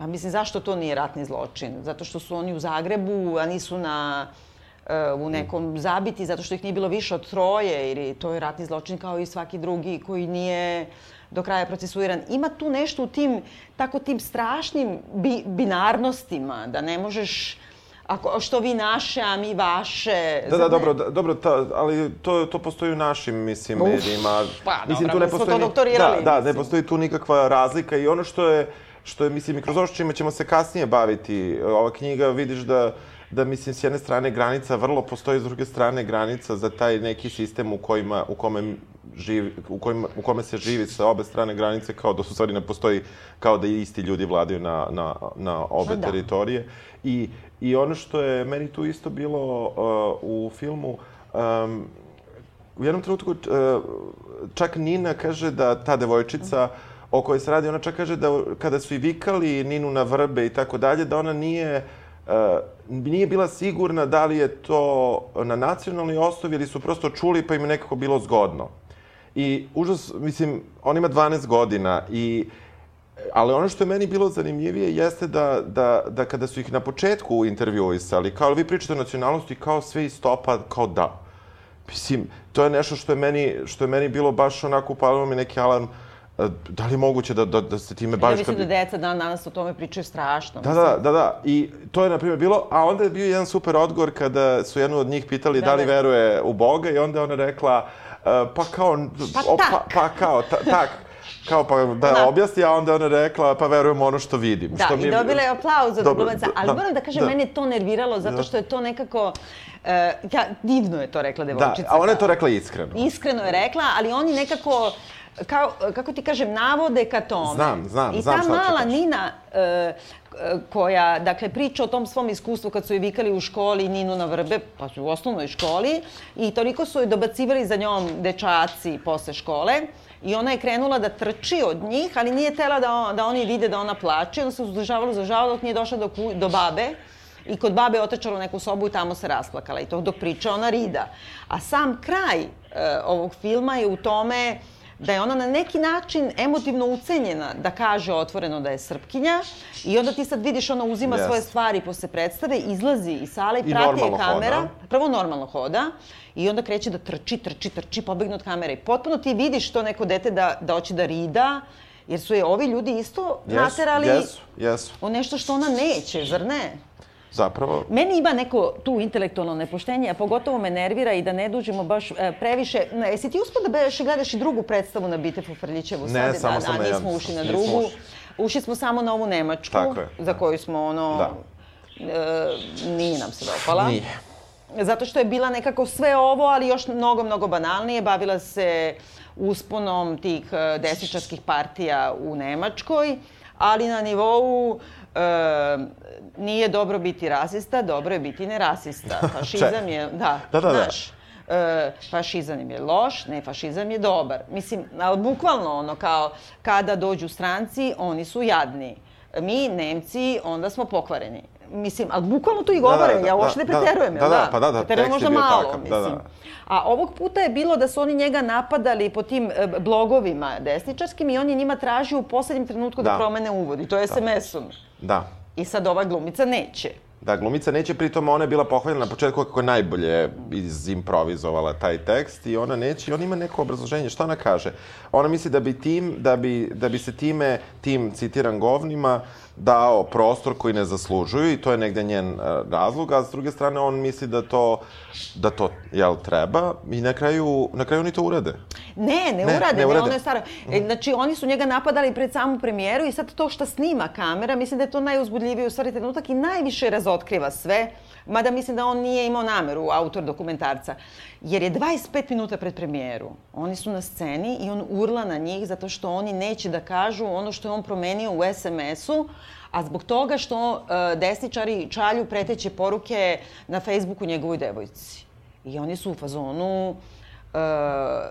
Pa mislim, zašto to nije ratni zločin? Zato što su oni u Zagrebu, a nisu na uh, u nekom zabiti, zato što ih nije bilo više od troje, ili to je ratni zločin kao i svaki drugi koji nije do kraja procesuiran. Ima tu nešto u tim, tako tim strašnim bi, binarnostima, da ne možeš ako, što vi naše, a mi vaše. Da, da, dobro, da, dobro, ta, ali to, to postoji u našim, mislim, Uf, medijima. Pa, mislim, dobro, tu ne postoji, smo to doktorirali. Da, da, ne postoji tu nikakva razlika i ono što je, što je, mislim, i kroz ovo čime ćemo se kasnije baviti. Ova knjiga, vidiš da, da mislim, s jedne strane granica vrlo postoji, s druge strane granica za taj neki sistem u, kojima, u kome živi, u, kojima, u kome se živi sa obe strane granice, kao da su stvari ne postoji, kao da isti ljudi vladaju na, na, na obe da. teritorije. I, I ono što je meni tu isto bilo uh, u filmu, um, u jednom trenutku uh, čak Nina kaže da ta devojčica o kojoj se radi, ona čak kaže da kada su i vikali Ninu na vrbe i tako dalje, da ona nije uh, nije bila sigurna da li je to na nacionalnoj osnovi ili su prosto čuli pa im je nekako bilo zgodno. I užas, mislim, on ima 12 godina i Ali ono što je meni bilo zanimljivije jeste da, da, da kada su ih na početku intervjuisali, kao vi pričate o nacionalnosti, kao sve iz topa, kao da. Mislim, to je nešto što je meni, što je meni bilo baš onako upalilo mi neki alarm. e, Da li je moguće da, da, da se time Ja baviš? mislim kad da deca dan danas o tome pričaju strašno. Da, da, da, da. I to je, na primjer, bilo, a onda je bio jedan super odgovor kada su jednu od njih pitali da, Da, li da. veruje u Boga i onda je ona rekla, e, pa kao... Pa o, pa, pa kao, ta, tak. Kao pa da, Da. objasni, a onda je ona rekla, pa verujem ono što vidim. Da, što i dobila je aplauz od Dobro, glumaca, da, ali da, moram da kažem, da. mene je to nerviralo zato Da. što je to nekako, e, ja, divno je to rekla Da, devojčica. a ona je to rekla iskreno. Iskreno je rekla, ali oni nekako, kao, kako ti kažem, navode ka tome. Znam, znam, I znam ta šta hoćeš mala kažeš. Nina, e, e, koja, dakle, priča o tom svom iskustvu kad su je vikali u školi Ninu na vrbe, pa su u osnovnoj školi, i toliko su je dobacivali za njom dečaci posle škole, I ona je krenula da trči od njih, ali nije tela da, on, da oni vide da ona plače. Ona se uzdržavala, uzdržavala dok nije došla do, ku, do babe. I kod babe je otečala u neku sobu i tamo se rasplakala. I to dok priča ona rida. A sam kraj e, ovog filma je u tome da je ona na neki način emotivno ucenjena da kaže otvoreno da je Srpkinja i onda ti sad vidiš ona uzima Jest. svoje stvari posle predstave, izlazi iz sale i I prati je kamera. hoda. Prvo normalno hoda i onda kreće da trči, trči, trči, pobegne od kamere. I potpuno ti vidiš to neko dete da, da hoće da rida, jer su je ovi ljudi isto naterali Jesu, jesu. u nešto što ona neće, zar ne? Zapravo, Meni ima neko tu intelektualno nepoštenje, a pogotovo me nervira i da ne dužimo baš e, previše. Ne, jesi ti uspio da beš, gledaš i drugu predstavu na Bitefu Frljićevu? Ne, sad? samo da, sam a, na nismo ušli na drugu. ušli. Ušli smo samo na ovu Nemačku, Tako je, za koju smo ono... Da. E, nije nam se dopala. nije. Zato što je bila nekako sve ovo, ali još mnogo, mnogo banalnije. Bavila se usponom tih e, desničarskih partija u Nemačkoj, ali na nivou e, nije dobro biti rasista, dobro je biti nerasista. *laughs* Fašizam je, da, Da, da, da. znaš, e, fašizam je loš, ne, fašizam je dobar. Mislim, ali bukvalno ono kao kada dođu stranci, oni su jadni. Mi, Nemci, onda smo pokvareni. Mislim, ali bukvalno to i govore, da, da, ja uopšte ne da, da, preterujem, da, jel da, pa da, da, Preterujem možda malo, takav, da, mislim. da. A ovog puta je bilo da su oni njega napadali po tim e, blogovima desničarskim i on je njima tražio u poslednjem trenutku da, Da. promene uvod i to je SMS-om. Da. I sad ova glumica neće. Da, glumica neće, pritom ona je bila pohvaljena na početku kako je najbolje izimprovizovala taj tekst i ona neće i ona ima neko obrazloženje. Šta ona kaže? Ona misli da bi tim, da bi, da bi se time, tim, citiram, govnima, dao prostor koji ne zaslužuju i to je negde njen uh, razlog, a s druge strane on misli da to, da to, jel, treba i na kraju, na kraju oni to urade. Ne, ne, Ne, urade, ne ne, urade. ono je staro. E, znači, oni su njega napadali pred samu premijeru i sad to što snima kamera, mislim da je to najuzbudljiviji u stvari trenutak i najviše razotkriva sve, mada mislim da on nije imao nameru, autor dokumentarca, jer je 25 minuta pred premijeru. Oni su na sceni i on urla na njih zato što oni neće da kažu ono što je on promenio u SMS-u, a zbog toga što e, desničari čalju preteće poruke na Facebooku njegovoj devojci. I oni su u fazonu, e,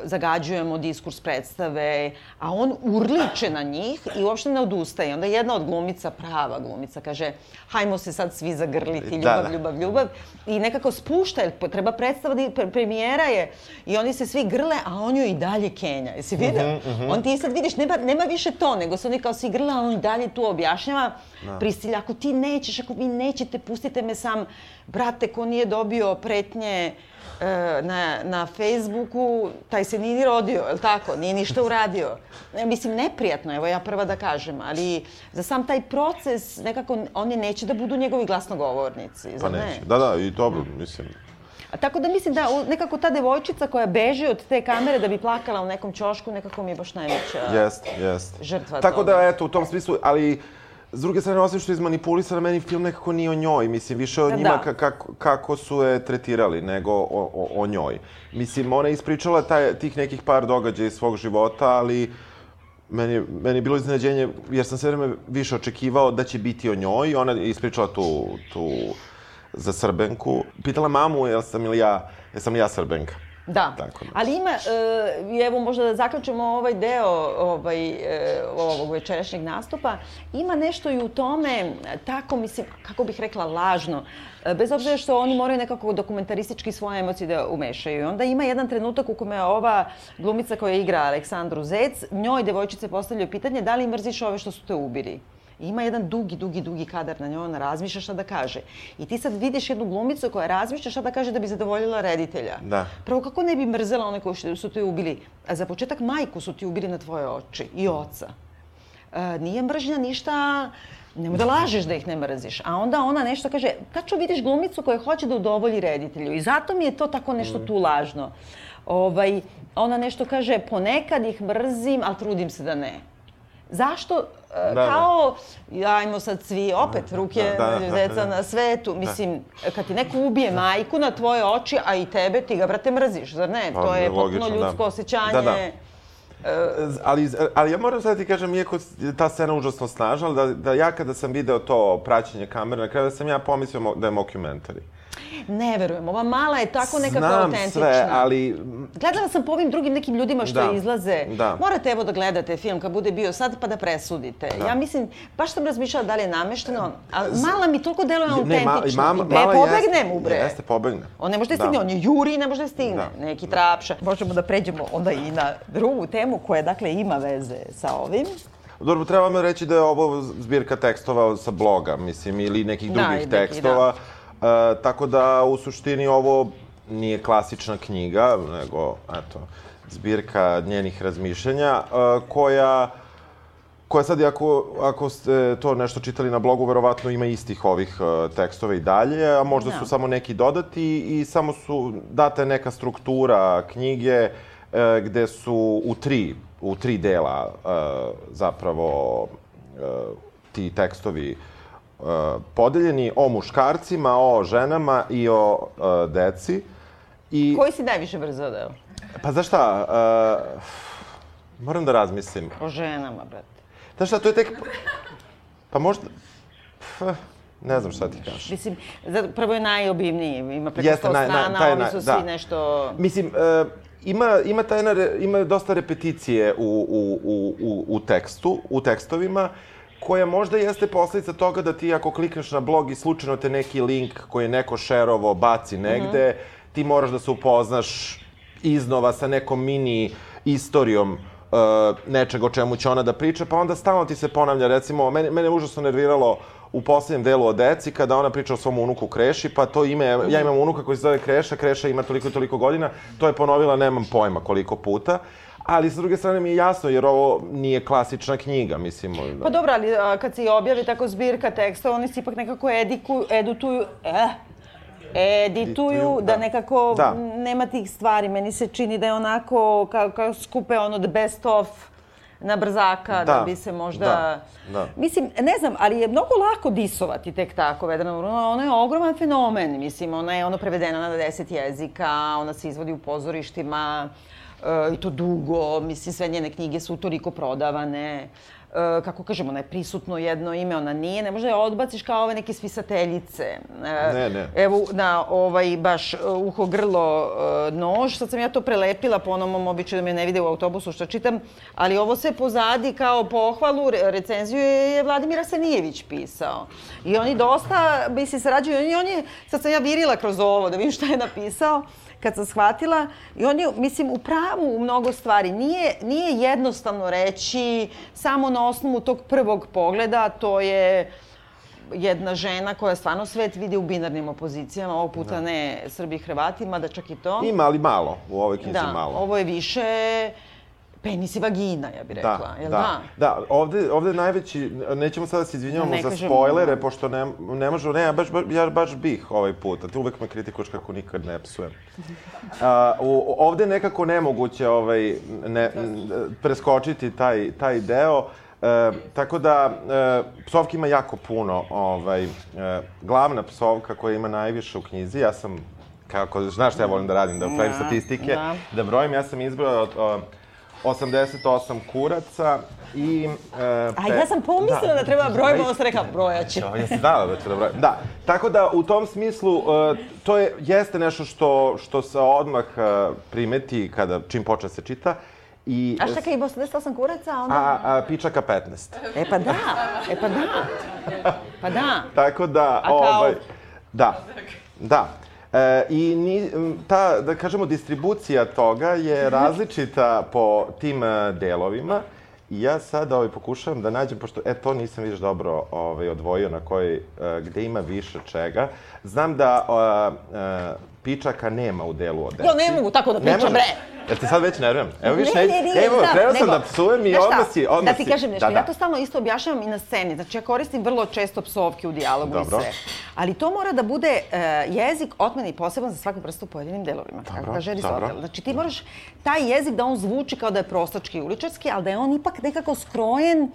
zagađujemo diskurs predstave, a on urliče na njih i uopšte ne odustaje. Onda jedna od glumica, prava glumica, kaže hajmo se sad svi zagrliti, Da, ljubav, da. ljubav, ljubav. I nekako spušta, jer treba predstava, da, pre- premijera je i oni se svi grle, a on joj i dalje kenja. Jesi vidio? Mhm, On ti sad vidiš, nema, nema više to, nego se oni kao svi grle, a on i dalje tu objašnjava. Pristilja, ako ti nećeš, ako vi nećete, pustite me sam. Brate, ko nije dobio pretnje na, na Facebooku, taj se nije ni rodio, je li tako? Nije ništa uradio. Ne, mislim, neprijatno, evo ja prva da kažem, ali za sam taj proces nekako oni neće da budu njegovi glasnogovornici, Pa zar ne? neće. Da, da, i dobro, mislim. A tako da mislim da nekako ta devojčica koja beži od te kamere da bi plakala u nekom ćošku, nekako mi je baš najveća... Jest, jest. Žrtva Tako toga. da, eto, u tom smislu, ali S druge strane, osim što je izmanipulisana, meni film nekako nije o njoj. Mislim, više o Da, njima da. ka, kako, kako su je tretirali, nego o, o, o njoj. Mislim, ona je ispričala taj, tih nekih par događaja iz svog života, ali meni, meni je bilo iznenađenje, jer sam sve vreme više očekivao da će biti o njoj. Ona je ispričala tu, tu za Srbenku. Pitala mamu, jel sam ili ja, jesam li ja Srbenka. Da, Tako da. ali ima, e, evo možda da zaključimo ovaj deo ovaj, e, ovog večerašnjeg nastupa, ima nešto i u tome, tako mislim, kako bih rekla, lažno, e, bez obzira što oni moraju nekako dokumentaristički svoje emocije da umešaju. I onda ima jedan trenutak u kome ova glumica koja igra Aleksandru Zec, njoj devojčice postavljaju pitanje da li mrziš ove što su te ubili. Ima jedan dugi, dugi, dugi kadar na njoj, ona razmišlja šta da kaže. I ti sad vidiš jednu glumicu koja razmišlja šta da kaže da bi zadovoljila reditelja. Da. Prvo, kako ne bi mrzela one koji su te ubili? A za početak, majku su ti ubili na tvoje oči i oca. E, nije mržnja ništa, nemoj da lažeš da ih ne mrziš. A onda ona nešto kaže, tačno vidiš glumicu koja hoće da udovolji reditelju. I zato mi je to tako nešto tu lažno. Ovaj, ona nešto kaže, ponekad ih mrzim, ali trudim se da ne. Zašto? E, Da, da. kao, ajmo sad svi, opet, ruke Da, da, da, deca da. na svetu. Mislim, kad ti neko ubije majku na tvoje oči, a i tebe, ti ga, brate, mrziš, zar ne? Pa, to je potpuno da. ljudsko osjećanje. Da, da. Z- ali, ali ja moram sad ti kažem, iako je ta scena užasno snažna, da, da ja kada sam video to praćenje kamere, na kraju da sam ja pomislio da je mockumentary. Ne verujem, ova mala je tako nekako Znam autentična. sve, ali Gledala sam po ovim drugim nekim ljudima što Da, izlaze. da. Morate evo da gledate film kad bude bio sad pa da presudite. Da. Ja mislim, baš sam razmišljala da li je namešteno, ali mala mi toliko deluje Ne, autentično. ma, i mama, Gde mala pobegnem jeste, u bre. Jeste, pobegne. On ne može da Da. stigne, on je juri ne može da stigne. Da. Neki trapša. Možemo da pređemo onda i na drugu temu koja dakle ima veze sa ovim. Dobro, treba vam reći da je ovo zbirka tekstova sa bloga, mislim, ili nekih Da, drugih i neki, tekstova. E, tako da, u suštini, ovo nije klasična knjiga, nego, eto, zbirka njenih razmišljanja, e, koja koja sad, ako, ako ste to nešto čitali na blogu, verovatno ima istih ovih e, tekstova i dalje, a možda Da. su samo neki dodati i samo su data neka struktura knjige e, gde su u tri, u tri dela e, zapravo e, ti tekstovi e, podeljeni o muškarcima, o ženama i o e, deci. I, Koji si najviše brzo deo? pa znaš šta, e, moram da razmislim. O ženama, brate. Znaš šta, to je tek... Pa možda... Pf, ne znam šta ti kažeš. Mislim, prvo je najobimniji, ima preko Jeste, 100 naj- strana, naj- su svi da. nešto... Mislim, e, ima, ima, ta jedna, re- ima dosta repeticije u, u, u, u, u tekstu, u tekstovima, koja možda jeste posledica toga da ti ako klikneš na blog i slučajno te neki link koji je neko šerovo baci negde, ti moraš da se upoznaš iznova sa nekom mini istorijom uh, nečega o čemu će ona da priča, pa onda stalno ti se ponavlja, recimo, mene, mene užasno nerviralo u poslednjem delu o deci, kada ona priča o svom unuku Kreši, pa to ime, ja imam unuka koji se zove Kreša, Kreša ima toliko i toliko godina, to je ponovila, nemam pojma koliko puta, ali sa druge strane mi je jasno, jer ovo nije klasična knjiga, mislim. Pa dobro, ali a, kad se i objavi tako zbirka teksta, oni se ipak nekako ediku, edutuju, eh, edituju, Edituju, da da. nekako Da. nema tih stvari. Meni se čini da je onako, kao, kao skupe ono the best of na brzaka, da, Da, bi se možda... da, da. Mislim, ne znam, ali je mnogo lako disovati tek tako Vedana Vruna. Ona je ogroman fenomen, mislim, ona je ono prevedena na deset jezika, ona se izvodi u pozorištima, e, i to dugo, mislim, sve njene knjige su toliko prodavane. E, kako kažemo, ona je prisutno jedno ime, ona nije, ne može da je odbaciš kao ove neke spisateljice. E, Ne, ne. Evo, na ovaj baš e, uho, grlo, nož, sad sam ja to prelepila po onom mom običaju da me ne vide u autobusu što čitam, ali ovo sve pozadi kao pohvalu, re- recenziju je Vladimir Asenijević pisao. I oni dosta, se sarađuju, on je, sad sam ja virila kroz ovo da vidim šta je napisao, kad sam shvatila, i on je, mislim, u pravu u mnogo stvari. Nije, nije jednostavno reći samo na osnovu tog prvog pogleda, to je jedna žena koja stvarno svet vidi u binarnim opozicijama, ovog puta ne Srbi i Hrvati, mada čak i to. Ima, ali malo, u ovoj knjizi da, malo. ovo je više penis i vagina, ja bih rekla. Da, jel da, da. Ovde, ovde je najveći, nećemo sada da se izvinjavamo Ne za spoilere, da. pošto ne, ne možemo, ne, ja baš, baš- ja baš bih ovaj put, a ti uvek me kritikuješ kako nikad ne psujem. *laughs* A, u, ovde nekako nemoguće ovaj, ne, preskočiti taj, taj deo, E, tako da, e, psovki ima jako puno. Ovaj, e, glavna psovka koja ima najviše u knjizi, ja sam, kako, znaš šta ja volim da radim, da pravim Da, statistike, da. da brojim, ja sam izbrojao o, 88 kuraca i... E, A ja sam pomislila da, treba broj, pa sam rekla brojaće. Ja, ja sam znala da ću da brojim. Da, tako da u tom smislu uh, to je, jeste nešto što, što se odmah uh, primeti kada, čim počne se čita. I, A šta kad ima 88 kuraca, a onda... a, a pičaka 15. E pa da, e pa da. *laughs* Pa da. Tako da, A kao- ovaj, da, da. E, I ni, ta, da kažemo, distribucija toga je različita po tim e, delovima. I ja sad ovaj, pokušavam da nađem, pošto e, to nisam vidiš dobro ovaj, odvojio na koji, e, gde ima više čega. Znam da e, pičaka nema u delu o deci. Jo, ne mogu tako da Ne može. bre. Jel te sad već nerviram? Evo više, ne, ne, ne, evo, krenuo sam da psujem i odmah si, odmah Da ti kažem nešto, da, da. ja to stalno isto objašnjavam i na sceni, znači ja koristim vrlo često psovke u dijalogu Dobro. i sve. Ali to mora da bude e, jezik otmeni i poseban za svaku vrstu u pojedinim delovima, kako Dobro, kaže dobro. Aristotel. Znači ti moraš taj jezik da on zvuči kao da je prostački i uličarski, ali da je on ipak nekako skrojen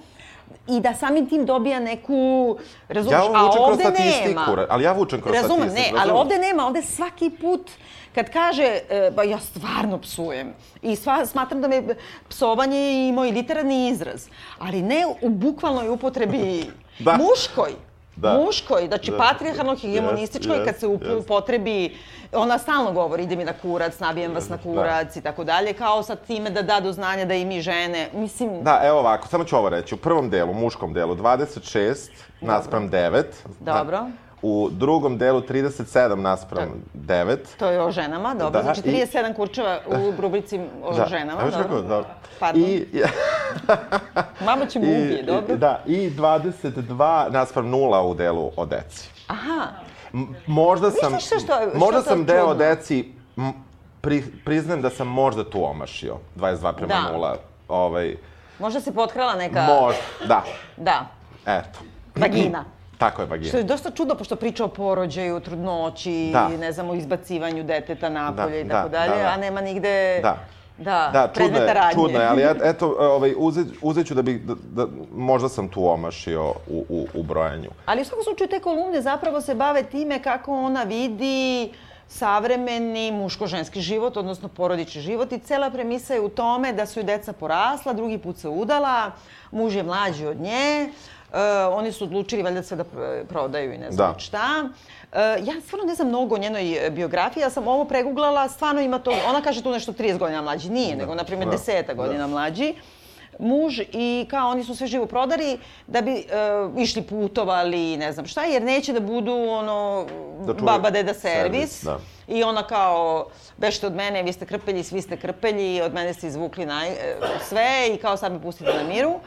i da samim tim dobija neku, razumiješ, Ja a ovde nema. ali ja vučem kroz Razumem, ne, statistiku. ali razumem. ovde nema, ovde svaki put kad kaže, e, ba ja stvarno psujem i sva, smatram da me psovanje i moj literarni izraz, ali ne u bukvalnoj upotrebi *laughs* Da. muškoj. Da. Muškoj, znači Da. patrijarhalno hegemonističkoj, kad jest, se upotrebi, ona stalno govori ide mi na kurac, nabijem vas na kurac i tako dalje, kao sa time da da do znanja da i mi žene, mislim, Da, evo ovako, samo ću ovo reći. U prvom delu, muškom delu, 26 naspram 9. Dobro. U drugom delu 37 naspram 9. to je o ženama, dobro, Da, znači i- 37 kurčeva u rubrici o Da. ženama, Evo što dobro. kako, dobro. Pardon. I, *laughs* Mama će mu ubije, dobro? Da, i 22 naspram 0 u delu o deci. Aha, M- možda sam, Misliš što- što- možda sam deo čudno? deci, pri, priznajem da sam možda tu omašio. 22 prema Da. 0. Ovaj, možda se potkrala neka... možda, da, Da, eto. vagina. *clears throat* Tako je vagina. Što je dosta čudno, pošto priča o porođaju, trudnoći, Da. ne znam, o izbacivanju deteta napolje Da, i tako da, dalje, da, da. a nema nigde... Da. Da, Da, čudno je, radnje. čudno je, ali *laughs* et- eto, ovaj, uzet, uzet ću da bih, da, da, možda sam tu omašio u, u, u brojanju. Ali u svakom slučaju te kolumne zapravo se bave time kako ona vidi savremeni muško-ženski život, odnosno porodični život i cela premisa je u tome da su i deca porasla, drugi put se udala, muž je mlađi od nje, e, oni su odlučili valjda sve da pr- prodaju i ne znam Da. šta. E, ja stvarno ne znam mnogo o njenoj e, biografiji, ja sam ovo preguglala, stvarno ima to, ona kaže tu nešto 30 godina mlađi, nije, nego na primjer da, 10 godina mlađi muž i kao oni su sve živo prodali da bi e, išli putovali ne znam šta, jer neće da budu ono Da baba deda servis. servis, da. I ona kao, bešte od mene, vi ste krpelji, svi ste krpelji, od mene ste izvukli naj, sve i kao sad me pustite na miru.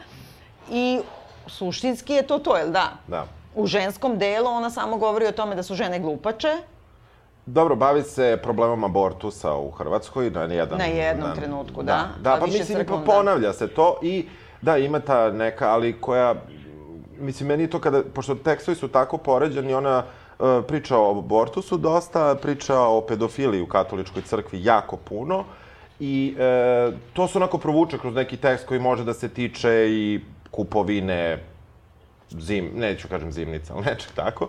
I suštinski je to to, jel da? Da. U ženskom delu ona samo govori o tome da su žene glupače, Dobro, bavi se problemom abortusa u Hrvatskoj na jedan... Na jednom trenutku, da. Da, A pa mislim, crkvom, pa da. ponavlja se to i da, ima ta neka, ali koja, mislim, meni to kada, pošto tekstovi su tako poređani, ona e, priča o abortusu dosta, priča o pedofiliji u katoličkoj crkvi jako puno i e, to se onako provuče kroz neki tekst koji može da se tiče i kupovine zim, neću kažem zimnica, ali nečeg tako.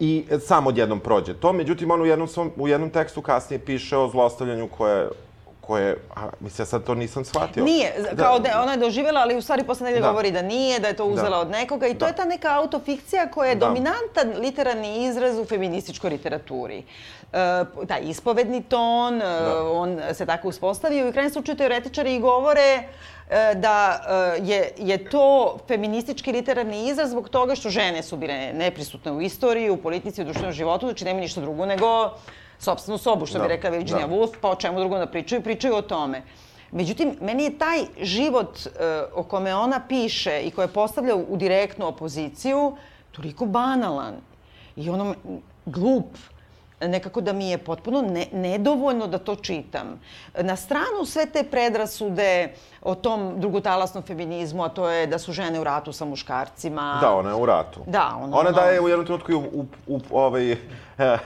I sam odjednom prođe to. Međutim, on u jednom, svom, u jednom tekstu kasnije piše o zlostavljanju koje, koje, a, mislim, ja sad to nisam shvatio. Nije, z- kao da ona je doživjela, ali u stvari posle negde Da. govori da nije, da je to uzela Da. od nekoga i to Da. je ta neka autofikcija koja je Da. dominantan literarni izraz u feminističkoj literaturi. E, taj ispovedni ton, e, on se tako uspostavio i u krajnjem slučaju teoretičari i govore e, da e, je, je to feministički literarni izraz zbog toga što žene su bile neprisutne u istoriji, u politici, u društvenom životu, znači nema ništa drugo nego sopstvenu sobu, što bi Da, rekla Virginia da. Woolf, pa o čemu drugo da pričaju, pričaju o tome. Međutim, meni je taj život e, o kome ona piše i koje postavlja u, u direktnu opoziciju toliko banalan i ono glup nekako da mi je potpuno ne, nedovoljno da to čitam. Na stranu sve te predrasude o tom drugutalasnom feminizmu, a to je da su žene u ratu sa muškarcima. Da, ona je u ratu. Da, ono- Ona ono- daje u jednom trenutku u, u, u ovaj, eh, *laughs*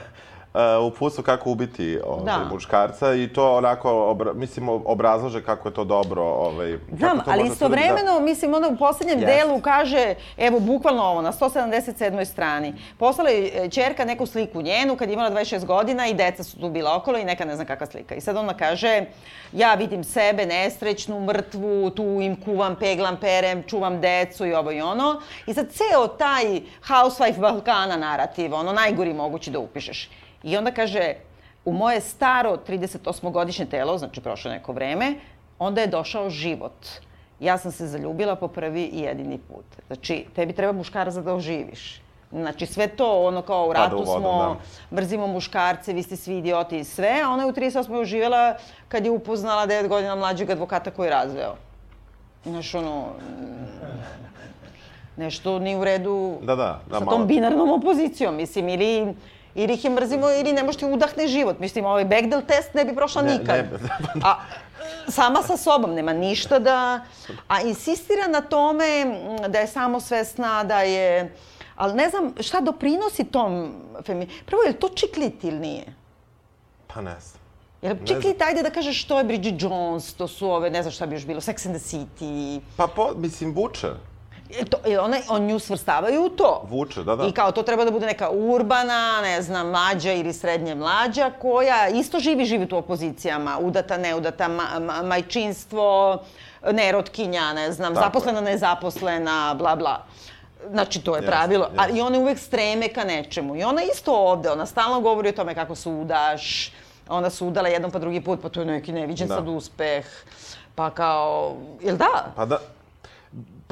uh, uputstvo kako ubiti ovaj, Da. muškarca i to onako, obra, mislim, obrazlaže kako je to dobro. Ovaj, Znam, ali može istovremeno, mislim, onda u poslednjem Jeste. delu kaže, evo, bukvalno ovo, na 177. strani, poslala je čerka neku sliku njenu kad je imala 26 godina i deca su tu bila okolo i neka ne znam kakva slika. I sad ona kaže, ja vidim sebe nesrećnu, mrtvu, tu im kuvam, peglam, perem, čuvam decu i ovo i ono. I sad ceo taj Housewife Balkana narativ, ono najgori mogući da upišeš. I onda kaže, u moje staro 38-godišnje telo, znači prošlo neko vreme, onda je došao život. Ja sam se zaljubila po prvi i jedini put. Znači, tebi treba muškarac da oživiš. Znači, sve to, ono kao u ratu vodu, smo, da. mrzimo muškarce, vi ste svi idioti i sve, a ona je u 38. uživjela kad je upoznala 9 godina mlađeg advokata koji je razveo. Znaš, ono, nešto ni u redu Da, da, da, sa malo. tom binarnom opozicijom, mislim, ili ili ih je mrzimo ili ne možeš ti udahne život. Mislim, ovaj Bechdel test ne bi prošla Ne, nikad. ne, *laughs* A sama sa sobom, nema ništa da... A insistira na tome da je samosvesna, da je... Ali ne znam šta doprinosi tom femi... Prvo, je li to čiklit ili nije? Pa ne znam. Jer čiklit, ajde da kažeš što je Bridget Jones, to su ove, ne znam šta bi još bilo, Sex and the City. Pa, po, mislim, vuče. E, To, e, one, on nju svrstavaju u to. Vuče, da, da. I kao to treba da bude neka urbana, ne znam, mlađa ili srednje mlađa, koja isto živi život u opozicijama, udata, neudata, ma, ma, majčinstvo, nerotkinja, ne znam, Tako je. zaposlena, nezaposlena, bla, bla. Znači, to je Jeste, pravilo. A, jeste. I one uvek streme ka nečemu. I ona isto ovde, ona stalno govori o tome kako sudaš, ona su udala jednom pa drugi put, pa to je neki neviđen Da. sad uspeh. Pa kao, jel da? Pa da,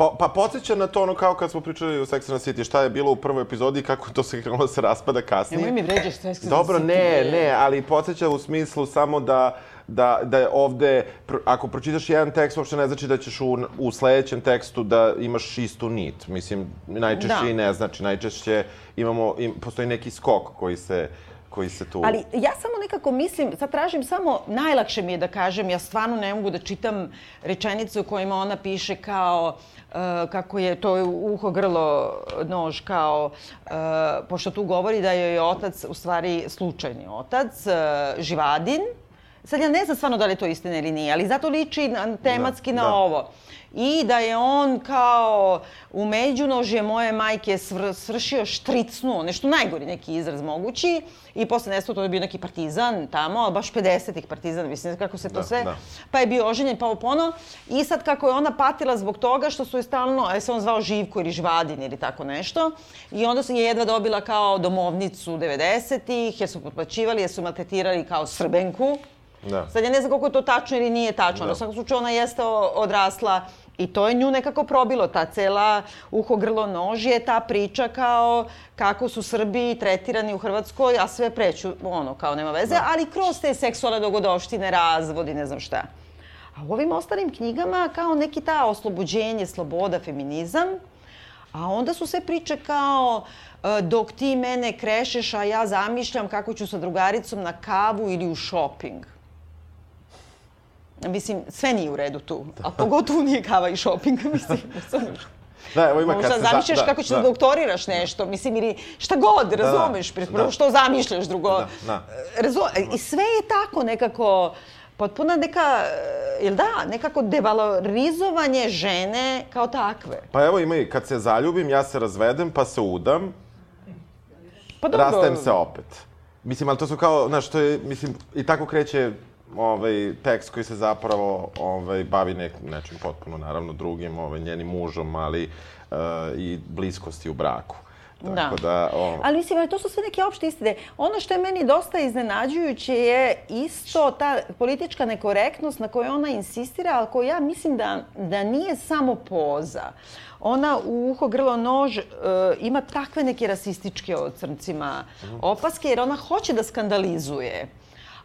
Pa, pa podsjeća na to ono kao kad smo pričali u Sex and the City, šta je bilo u prvoj epizodi i kako to se krenulo da se raspada kasnije. Nemoj mi vređaš Sex and the Dobro, City, ne, bre. ne, ali podsjeća u smislu samo da da, da je ovde, pr- ako pročitaš jedan tekst, uopšte ne znači da ćeš u, u sledećem tekstu da imaš istu nit. Mislim, najčešće Da. i ne znači. Najčešće imamo, im, postoji neki skok koji se, koji se tu... Ali ja samo nekako mislim, sad tražim samo, najlakše mi je da kažem, ja stvarno ne mogu da čitam rečenice u kojima ona piše kao, uh, kako je to uho, grlo, nož, kao, uh, pošto tu govori da joj je otac, u stvari, slučajni otac, uh, živadin. Sad ja ne znam stvarno da li je to istina ili nije, ali zato liči na, tematski Da, na da. ovo. I da je on kao u međunožje moje majke svr, svršio štricnu, nešto najgori neki izraz mogući. I posle nesto to je bio neki partizan tamo, ali baš 50-ih partizana, mislim kako se to Da, sve. da. Pa je bio oženjen, pa opono. I sad kako je ona patila zbog toga što su je stalno, a je se on zvao Živko ili Živadin ili tako nešto. I onda se je jedva dobila kao domovnicu 90-ih, jer su potplaćivali, jer su maltretirali kao Srbenku. Da. Sad ja ne znam koliko je to tačno ili nije tačno, Da. u svakom slučaju ona jeste odrasla i to je nju nekako probilo, ta cela uho, grlo, nož je ta priča kao kako su Srbi tretirani u Hrvatskoj, a sve preću, ono, kao nema veze, ali kroz te seksualne dogodovštine, razvodi, ne znam šta. A u ovim ostalim knjigama kao neki ta oslobođenje, sloboda, feminizam, a onda su sve priče kao e, dok ti mene krešeš, a ja zamišljam kako ću sa drugaricom na kavu ili u shopping. Mislim, sve nije u redu tu. A pogotovo nije kava i shopping, *laughs* mislim. Da, evo ima kad Možda se... za- zamišljaš kako ćeš da, doktoriraš nešto, mislim, ili šta god, razumeš. da. Prvo što zamišljaš, drugo... Da, da. Razu... I sve je tako nekako, potpuna neka, e, jel da, nekako devalorizovanje žene kao takve. Pa evo ima i kad se zaljubim, ja se razvedem, pa se udam, Pa dobro. rastajem se opet. Mislim, ali to su kao, znaš, to je, mislim, i tako kreće ovaj, tekst koji se zapravo ovaj, bavi nek, nečim potpuno, naravno, drugim, ovaj, njenim mužom, ali uh, i bliskosti u braku. Tako da, da o, Ali mislim, ali to su sve neke opšte istine. Ono što je meni dosta iznenađujuće je isto ta politička nekorektnost na kojoj ona insistira, ali koju ja mislim da, da nije samo poza. Ona u uho grlo nož e, ima takve neke rasističke o crncima opaske, jer ona hoće da skandalizuje.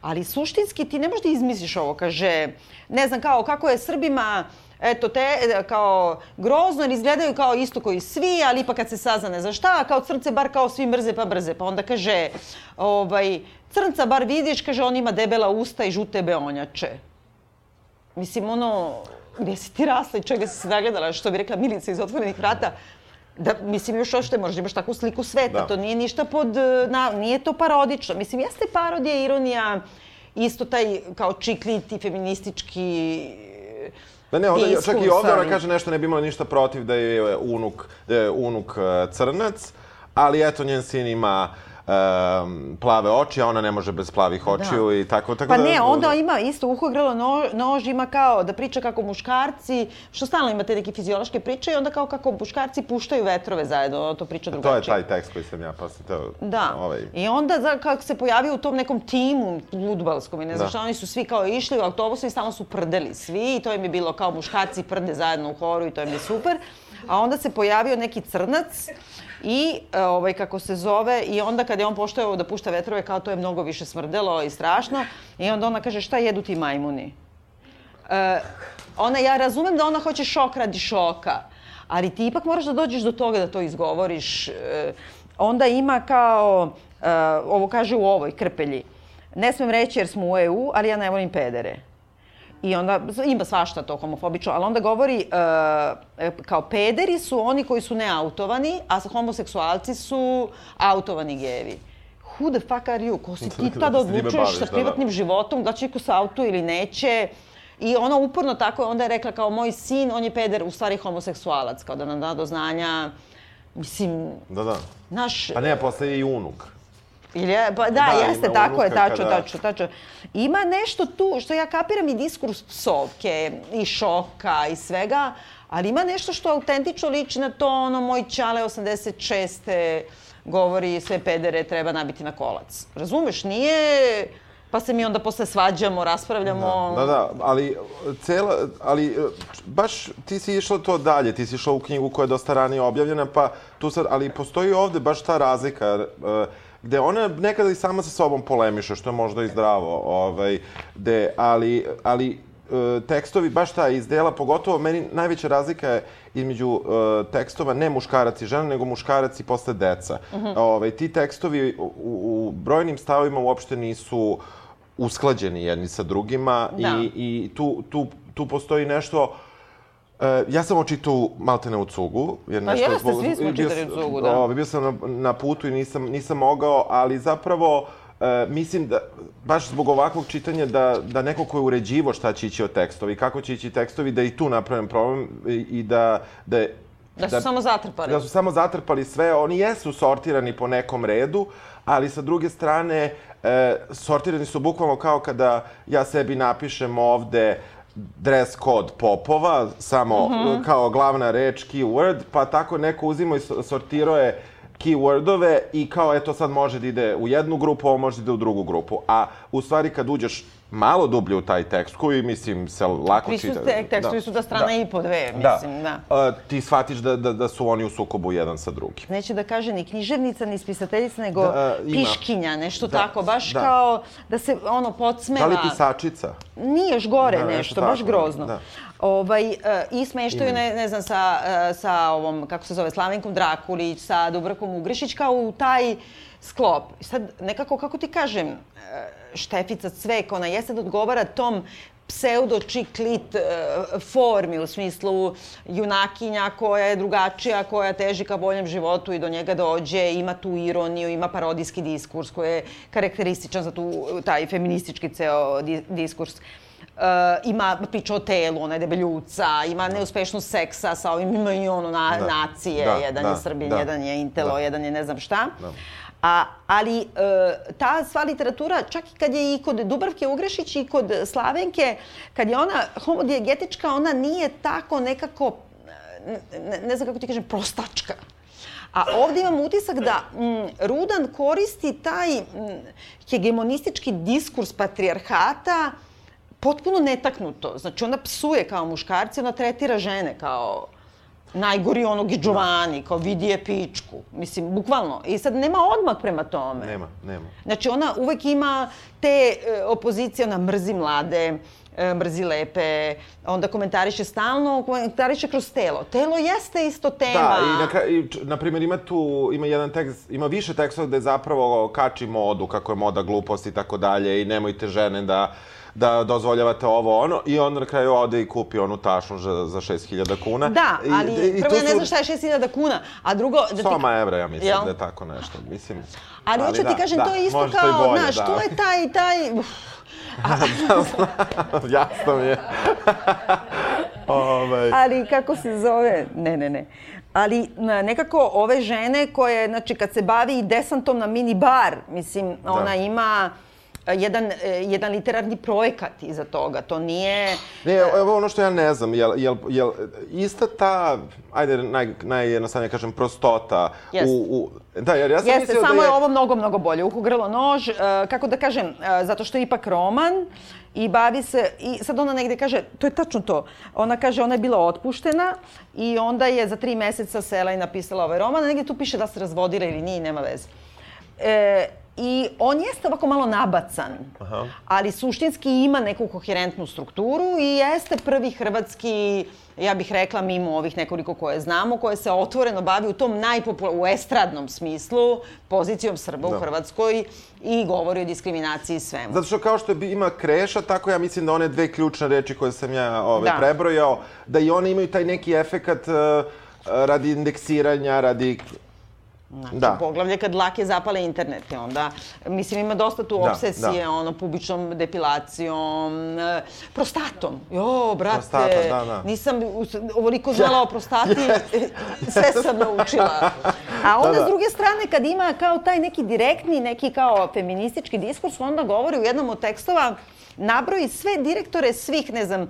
Ali suštinski ti ne možeš da izmisliš ovo, kaže, ne znam kao kako je Srbima eto te, kao grozno, jer izgledaju kao isto koji svi, ali ipak kad se sazna za šta, kao crnce bar kao svi mrze pa brze. Pa onda kaže, ovaj, crnca bar vidiš, kaže, on ima debela usta i žute beonjače. Mislim, ono, gdje si ti rasla i čega si se nagledala, što bi rekla Milica iz otvorenih vrata, Da, mislim, još što možda imaš takvu sliku sveta, Da. to nije ništa pod, e, na, nije to parodično. Mislim, jeste parodija, ironija, isto taj kao čikliti, feministički Da ne, onda, čak i ovde ona kaže nešto, ne bi imala ništa protiv da je unuk, da je unuk e, crnac, ali eto, njen sin ima em, plave oči, a ona ne može bez plavih očiju i tako, tako Pa da... ne, onda ima isto uho grlo no, nož, ima kao da priča kako muškarci, što stalno imate neke fiziološke priče i onda kao kako muškarci puštaju vetrove zajedno, to priča To drugačije. je taj tekst koji sam ja, sam teo... Da. Ovaj, I onda za, kako se pojavio u tom nekom timu ludbalskom i ne znam Da. šta, oni su svi kao išli u autobusu i stalno su prdeli svi i to im je bilo kao muškarci prde zajedno u horu i to im je super. A onda se pojavio neki crnac i e, ovaj kako se zove i onda kad je on poštojao da pušta vetrove kao to je mnogo više smrdelo i strašno i onda ona kaže šta jedu ti majmuni? E, ona, ja razumem da ona hoće šok radi šoka, ali ti ipak moraš da dođeš do toga da to izgovoriš. E, onda ima kao, e, ovo kaže u ovoj krpelji, ne smem reći jer smo u EU, ali ja ne volim pedere. I onda, ima svašta to homofobično, ali onda govori e, e, kao pederi su oni koji su neautovani, a homoseksualci su autovani gejevi. Who the fuck are you? Ko si ti Da tad time odlučuješ sa da, da. privatnim životom, da će iko sa auto ili neće? I ona uporno tako, onda je rekla kao moj sin, on je peder, u stvari homoseksualac, kao da nam da do znanja, mislim, da, da. naš... Pa ne, posle je i unuk. Ili je, pa, da, Da, jeste, tako je, tačno, kada- tačno, tačno. Ima nešto tu, što ja kapiram i diskurs psovke, i šoka, i svega, ali ima nešto što autentično liči na to, ono, moj ćale 86. govori sve pedere treba nabiti na kolac. Razumeš, nije... Pa se mi onda posle svađamo, raspravljamo. Da, da, ali cela, ali baš ti si išla to dalje, ti si išla u knjigu koja je dosta ranije objavljena, pa tu sad, ali postoji ovde baš ta razlika, e, gde ona nekada i sama sa sobom polemiše, što je možda i zdravo, ovaj, gde, ali, ali e, tekstovi, baš ta iz dela, pogotovo meni najveća razlika je između e, tekstova ne muškarac i žena, nego muškarac i posle deca. ovaj, ti tekstovi u, u brojnim stavovima uopšte nisu usklađeni jedni sa drugima Da. i, i tu, tu, tu postoji nešto E, ja sam očitao maltene u cugu. Jer Pa nešto jeste, svi smo čitali u cugu, da. ovaj, bio sam na, na putu i nisam, nisam mogao, ali zapravo e, mislim da, baš zbog ovakvog čitanja, da, da neko ko je uređivo šta će ići od tekstovi, kako će ići tekstovi, da i tu napravim problem i, i da, da, je- Da su samo zatrpali. da su samo zatrpali sve, oni jesu sortirani po nekom redu, ali sa druge strane, e, sortirani su bukvalno kao kada ja sebi napišem ovde dress code popova, samo Mhm. kao glavna reč, keyword, pa tako neko uzimo i so- sortirao je keywordove i kao eto sad može da ide u jednu grupu, ovo može da ide u drugu grupu. A u stvari kad uđeš malo dublje u taj tekst, koji mislim se lako Svi su čita. te, tekstovi su da strana i po dve, mislim, da. A, ti shvatiš da, da, da su oni u sukobu jedan sa drugim. neće da kaže ni književnica, ni spisateljica, nego Da, ima. piškinja, nešto Da, tako, baš da. kao da se ono podsmeva. Da li pisačica? Nije još gore Da, nešto nešto, baš grozno. da. Ovaj, e, I smeštaju, ne, ne znam, sa, e, sa ovom, kako se zove, Slavenkom Drakulić, sa Dubravkom Ugrišić, kao u taj sklop. Sad, nekako, kako ti kažem, e, Štefica Cvek, ona jeste da odgovara tom pseudo-čiklit e, formi, u smislu junakinja koja je drugačija, koja teži ka boljem životu i do njega dođe, ima tu ironiju, ima parodijski diskurs koji je karakterističan za tu, taj feministički ceo di, diskurs. Uh, ima priča o telu, ona je debeljuca, ima neuspešnost seksa sa ovim, ima i ono na, Da. nacije, Da, jedan da, je Srbin, da. jedan je Intelo, Da. jedan je ne znam šta. Da. A, ali e, ta sva literatura, čak i kad je i kod Dubravke Ugrešić i kod Slavenke, kad je ona homodijegetička, ona nije tako nekako, ne, ne znam kako ti kažem, prostačka. A ovde imam utisak da mm, Rudan koristi taj mm, hegemonistički diskurs patrijarhata potpuno netaknuto. Znači, ona psuje kao muškarci, ona tretira žene kao najgori onog i Giovanni, kao vidi je pičku. Mislim, bukvalno. I sad nema odmah prema tome. Nema, nema. Znači, ona uvek ima te e, opozicije, ona mrzi mlade, e, mrzi lepe, onda komentariše stalno, komentariše kroz telo. Telo jeste isto tema. Da, i na, kraju, i, na primjer ima tu, ima jedan tekst, ima više tekstova gde zapravo kači modu, kako je moda glupost i tako dalje i nemojte žene da da dozvoljavate ovo ono i on na kraju ode i kupi onu tašnu za, za 6000 kuna. Da, ali I, i prvo ja ne znam šta je 6000 kuna, a drugo... Da Soma ti... evra, ja mislim Jel? da je tako nešto. Mislim, ali, ali hoću da, ti kažem, da, to je isto kao, bolje, znaš, da. to je taj, taj... *laughs* A... Jasno mi je. *laughs* Ove. Ali kako se zove? Ne, ne, ne. Ali nekako ove žene koje, znači, kad se bavi desantom na mini bar, mislim, da. ona ima jedan, e, jedan literarni projekat iza toga. To nije... Ne, evo ono što ja ne znam, jel, jel, jel ista ta, ajde, naj, najjednostavnije kažem, prostota Jeste. u, u... Da, jer ja sam Jeste, mislio samo da je... je ovo mnogo, mnogo bolje. Uhu, grlo, nož, uh, kako da kažem, uh, zato što je ipak roman i bavi se, i sad ona negde kaže, to je tačno to, ona kaže, ona je bila otpuštena i onda je za tri meseca sela i napisala ovaj roman, a negde tu piše da se razvodila ili nije, nema veze. E, I on jeste ovako malo nabacan, Aha. ali suštinski ima neku koherentnu strukturu i jeste prvi hrvatski, ja bih rekla, mimo ovih nekoliko koje znamo, koje se otvoreno bavi u tom najpopularnom, u estradnom smislu, pozicijom Srba da. u Hrvatskoj i govori o diskriminaciji i svemu. Zato što kao što ima kreša, tako ja mislim da one dve ključne reči koje sam ja ove, da. prebrojao, da i one imaju taj neki efekat uh, radi indeksiranja, radi Znači, da. poglavlje kad lake zapale internet, i onda, mislim, ima dosta tu da, obsesije, da. ono, pubičnom depilacijom, e, prostatom. Jo, brate, Prostata, da, da. nisam ovoliko znala o prostati, *laughs* sve sam naučila. A onda, da, da. s druge strane, kad ima kao taj neki direktni, neki kao feministički diskurs, onda govori u jednom od tekstova, nabroji sve direktore svih, ne znam,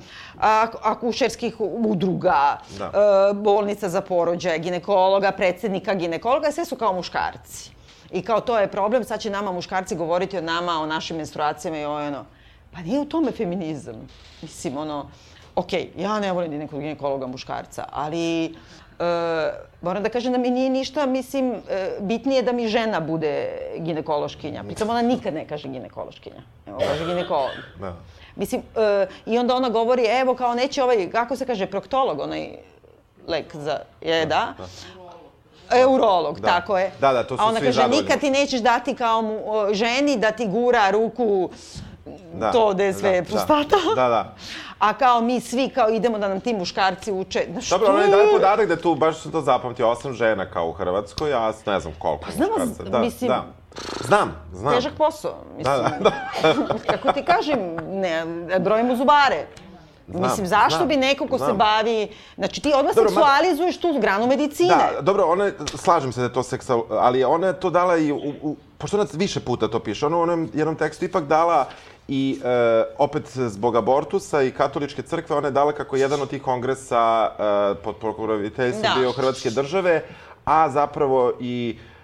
akušerskih udruga, da. E, bolnica za porođaje, ginekologa, predsednika ginekologa, sve su kao muškarci. I kao to je problem, sad će nama muškarci govoriti o nama, o našim menstruacijama i o ono. Pa nije u tome feminizam. Mislim, ono, okej, okay, ja ne volim nekog ginekologa muškarca, ali E, moram da kažem da mi nije ništa, mislim, e, bitnije da mi žena bude ginekološkinja. Pritom ona nikad ne kaže ginekološkinja. Evo, kaže ginekolog. Da. Mislim, e, i onda ona govori, evo, kao neće ovaj, kako se kaže, proktolog, onaj lek za, je, da? da. Eurolog, da. tako je. Da, da, to su A ona svi kaže, zadovoljni. nikad ti nećeš dati kao mu, ženi da ti gura ruku da, to da je sve prostata. Da, da, da. A kao mi svi kao idemo da nam ti muškarci uče. Znaš, Dobro, ono je daje podatak da tu, baš sam to zapamtio, osam žena kao u Hrvatskoj, a ne znam koliko pa, znamo, muškarca. Da, mislim, da. Znam, znam. Težak posao, mislim. Da, da, da. *laughs* kako ti kažem, ne, brojimo zubare. Znam, Mislim, zašto znam, bi neko ko znam. se bavi... Znači, ti odmah dobro, seksualizuješ tu granu medicine. Da, dobro, ona, slažem se da je to seksual... Ali ona je to dala i... U, u, pošto ona više puta to piše, ona u onom jednom tekstu ipak dala I e, opet zbog abortusa i katoličke crkve, ona je dala kako jedan od tih kongresa e, pod pokroviteljstvom da. bio Hrvatske države, a zapravo i e,